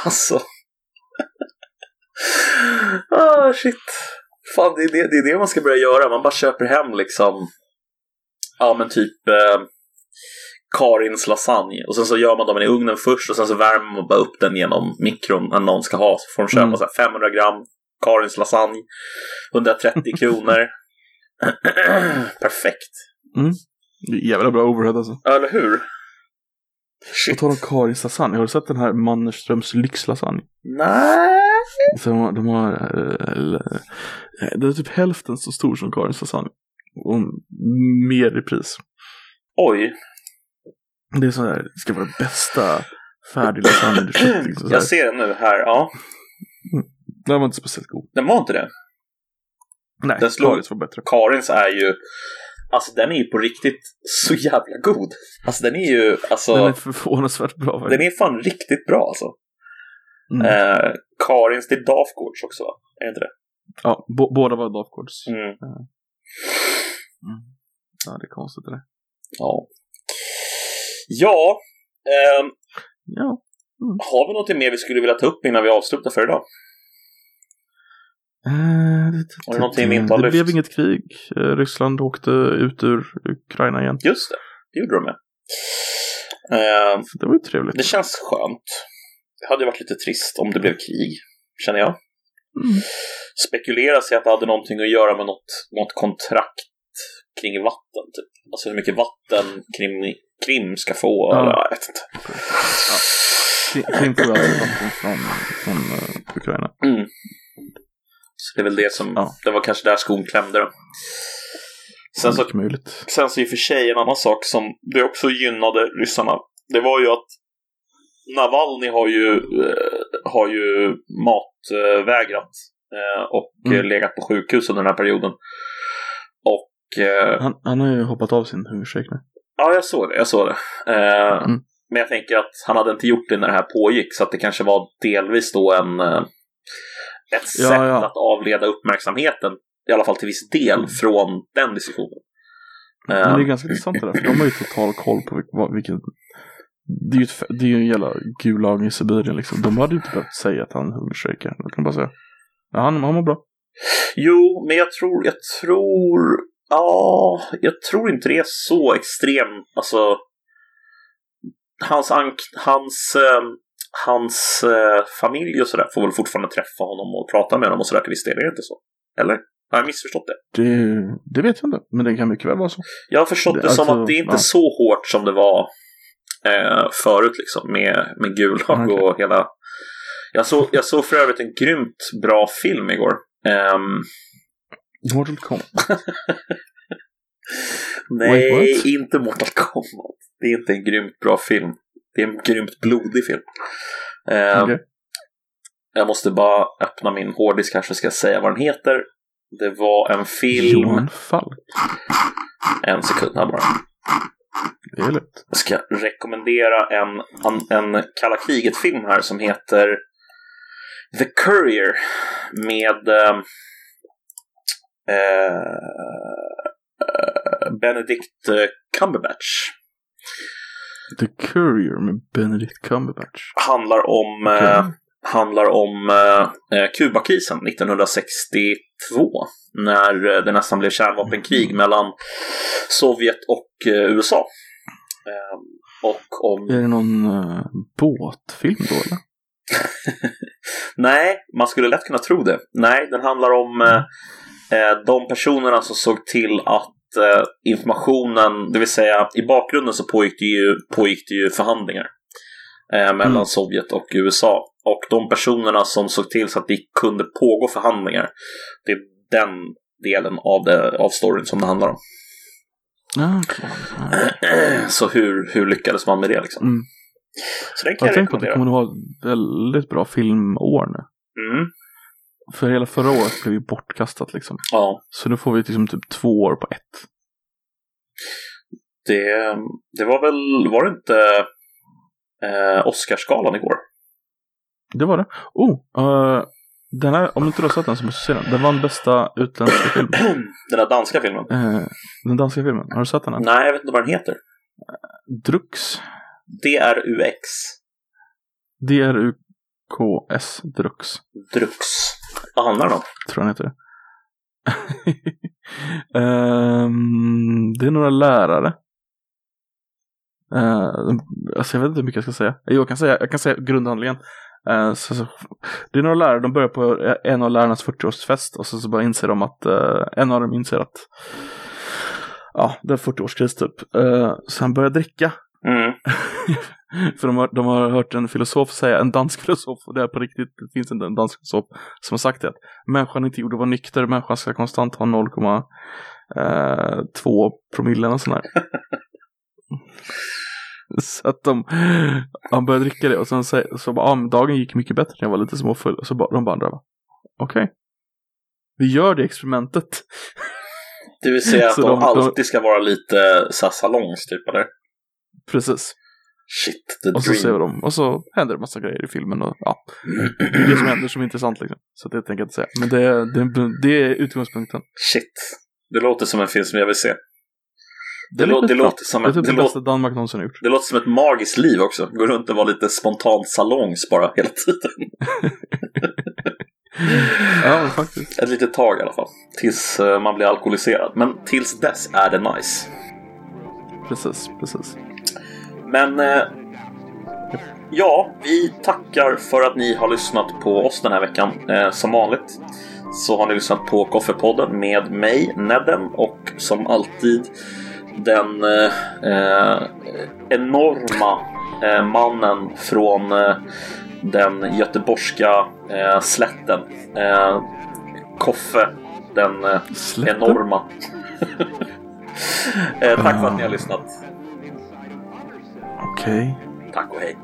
Alltså. ah, shit. Fan, det är det, det är det man ska börja göra. Man bara köper hem liksom... Ja, men typ... Eh, Karins lasagne. Och sen så gör man dem i ugnen först och sen så värmer man bara upp den genom mikron när någon ska ha. Så får de köpa Mm. så här 500 gram Karins lasagne. 130 kronor. Perfekt. Är jävla bra overhead alltså. Eller hur? På Shit. tal om Karins lasagne, har du sett den här Mannerströms lyxlasagne? Nej. Så de, har- de har, eh, eh, det är typ hälften så stor som Karins lasagne. Och mer i pris. Oj. Det är så här, det ska vara det bästa färdig lasagne du köpt. Liksom. Jag ser den nu här. Ja, Den var inte speciellt god. den var inte det. Nej, Den slår- Karins var bättre. Karins är ju, alltså den är ju på riktigt så jävla god. Alltså den är ju, alltså, Den är den förvånansvärt bra är, faktiskt. fan riktigt bra alltså. Mm. Eh, Karins, det är Dafgårds också va? Är det inte det? Ja, båda var Dafgårds. Mm. Ja, det är konstigt det där. Ja. Ja, ehm, Ja. har vi något mer vi skulle vilja ta upp innan vi avslutar för idag? Eh, Har du någonting vi inte har det lyft? blev inget krig. Eh, Ryssland åkte ut ur Ukraina igen. Just det, det gjorde de med. Så det var ju trevligt. det känns skönt. Det hade varit lite trist om det blev krig, känner jag. Mm. spekuleras i att det hade någonting att göra med något, något kontrakt kring vatten. Typ. Alltså hur mycket vatten Krim, Krim ska få. Ja. Eller, jag vet inte. Krim- Krim får alltså vatten från, från eh, Ukraina. Mm. Så det är väl det som, Ja. det var kanske där skon klämde då. Sen så, möjligt. sen så i och för sig en annan sak som det också gynnade ryssarna. Det var ju att Navalny har ju, eh, har ju matvägrat eh, och Mm. legat på sjukhus under den här perioden. Och eh, Han, han har ju hoppat av sin hungerstrejk nu. Ja, jag såg det. Jag såg det. Mm. men jag tänker att han hade inte gjort det när det här pågick, så att det kanske var delvis då en, ett sätt ja. att avleda uppmärksamheten, i alla fall till viss del, Mm. från den diskussionen. Men det är ganska intressant det där, för de har ju total koll på vilken... Det är ju, ett, det är ju en jävla gulag i Sibirien liksom. De hade ju inte behövt säga att han hungerstrejkar. De kan bara säga ja, han, han mår bra. Jo, men jag tror, jag tror, ja, jag tror inte det är så extrem, alltså, hans, ank, hans, eh, hans eh, familj och sådär får väl fortfarande träffa honom och prata med honom och sådär till viss del, är det inte så? Eller? Har jag missförstått det? Det, det vet jag inte, men det kan mycket väl vara så. Jag har förstått det, Det- som alltså, att det är inte ja. så hårt som det var eh, förut liksom med, med Gulag Okej. och hela... Jag såg, jag såg för övrigt en grymt bra film igår. Ehm, Mortal Kombat. Nej, Wait, inte Mortal Kombat. Det är inte en grymt bra film. Det är en grymt blodig film. Eh, Okej. Jag måste bara öppna min hårddisk här så ska jag säga vad den heter. Det var en film... Johan Falk. En sekund här bara. Det är lätt. Jag ska rekommendera en, en, en kalla kriget-film här som heter The Courier med eh, eh, Benedict Cumberbatch. The Courier med Benedict Cumberbatch. Handlar om, eh, Okej. handlar om eh, eh, Kubakrisen 1962. När eh, det nästan blev kärnvapenkrig mellan Sovjet och eh, USA. Eh, och om Är det någon uh, båtfilm då eller? Nej, man skulle lätt kunna tro det. Nej, den handlar om eh, eh, de personerna som såg till att eh, informationen, det vill säga i bakgrunden så pågick det ju, pågick det ju förhandlingar eh, mellan Mm. Sovjet och USA. Och de personerna som såg till så att det kunde pågå förhandlingar, det är den delen av, det, av storyn som det handlar om. Okej. Ja. Så hur, hur lyckades man med det liksom? Mm. Så den kan Jag jag, att det rekommendera. kommer att vara väldigt bra filmår nu. Mm, För hela förra året blev ju bortkastat liksom. ja. Så nu får vi liksom typ två år på ett. Det, det var väl, var det inte eh, Oscarsgalan igår? Det var det. Oh! Uh, den här, om du inte har sett den så måste du se den. Den vann bästa utländska film. Den där danska filmen? Eh, den danska filmen. Har du sett den? Här? Nej, jag vet inte vad den heter. Drux. DRUX. D-R-U-K-S. Drux. Drux. Vad handlar den om? Tror den heter. Ehm, det är några lärare. Uh, alltså jag vet inte hur mycket jag ska säga. Jo, jag kan säga, jag kan säga grundhandlingen. Eh, så, så, det är några lärare, de börjar på en av lärarnas 40-årsfest och så, så bara inser de att eh, en av dem inser att ja, det är 40-årskris typ. Eh, så han börjar dricka. Mm. För de har, de har hört en filosof säga, en dansk filosof, och det är på riktigt, det finns inte en dansk filosof som har sagt det, att människan inte gjord att vara nykter, människan ska konstant ha 0,2 promille och sånt där. Så att de, han började dricka det och sen så, så bara, ah, dagen gick mycket bättre när jag var lite småfull. Och så bara, de bara andra okej. Vi gör det experimentet. Det vill säga att de, de- alltid ska vara lite så här salongs typ, eller? Precis. Shit, the Och så ser vi dream. dem. Och så händer det massa grejer i filmen. Och, ja, det är det som händer som är intressant liksom. Så det tänker jag inte säga. Men det, är- det, det är utgångspunkten. Shit. Det låter som en film som jag vill se. Det, Det, lå- det, låter som Det ett, typ det, det lå- bästa Danmark någonsin har gjort. det låter som ett magiskt liv också. Gå runt och vara lite spontant salongs bara hela tiden. Ja, faktiskt. Ett litet tag i alla fall. Tills eh, man blir alkoholiserad. Men tills dess är det nice. Precis, precis. Men eh, ja, vi tackar för att ni har lyssnat på oss den här veckan. Eh, som vanligt så har ni lyssnat på Koffepodden med mig, Nedden, och som alltid den eh, eh, enorma eh, mannen från eh, den göteborgska slätten. Koffe, den Släppen? enorma. tack för att ni har lyssnat. Okej. Tack och hej.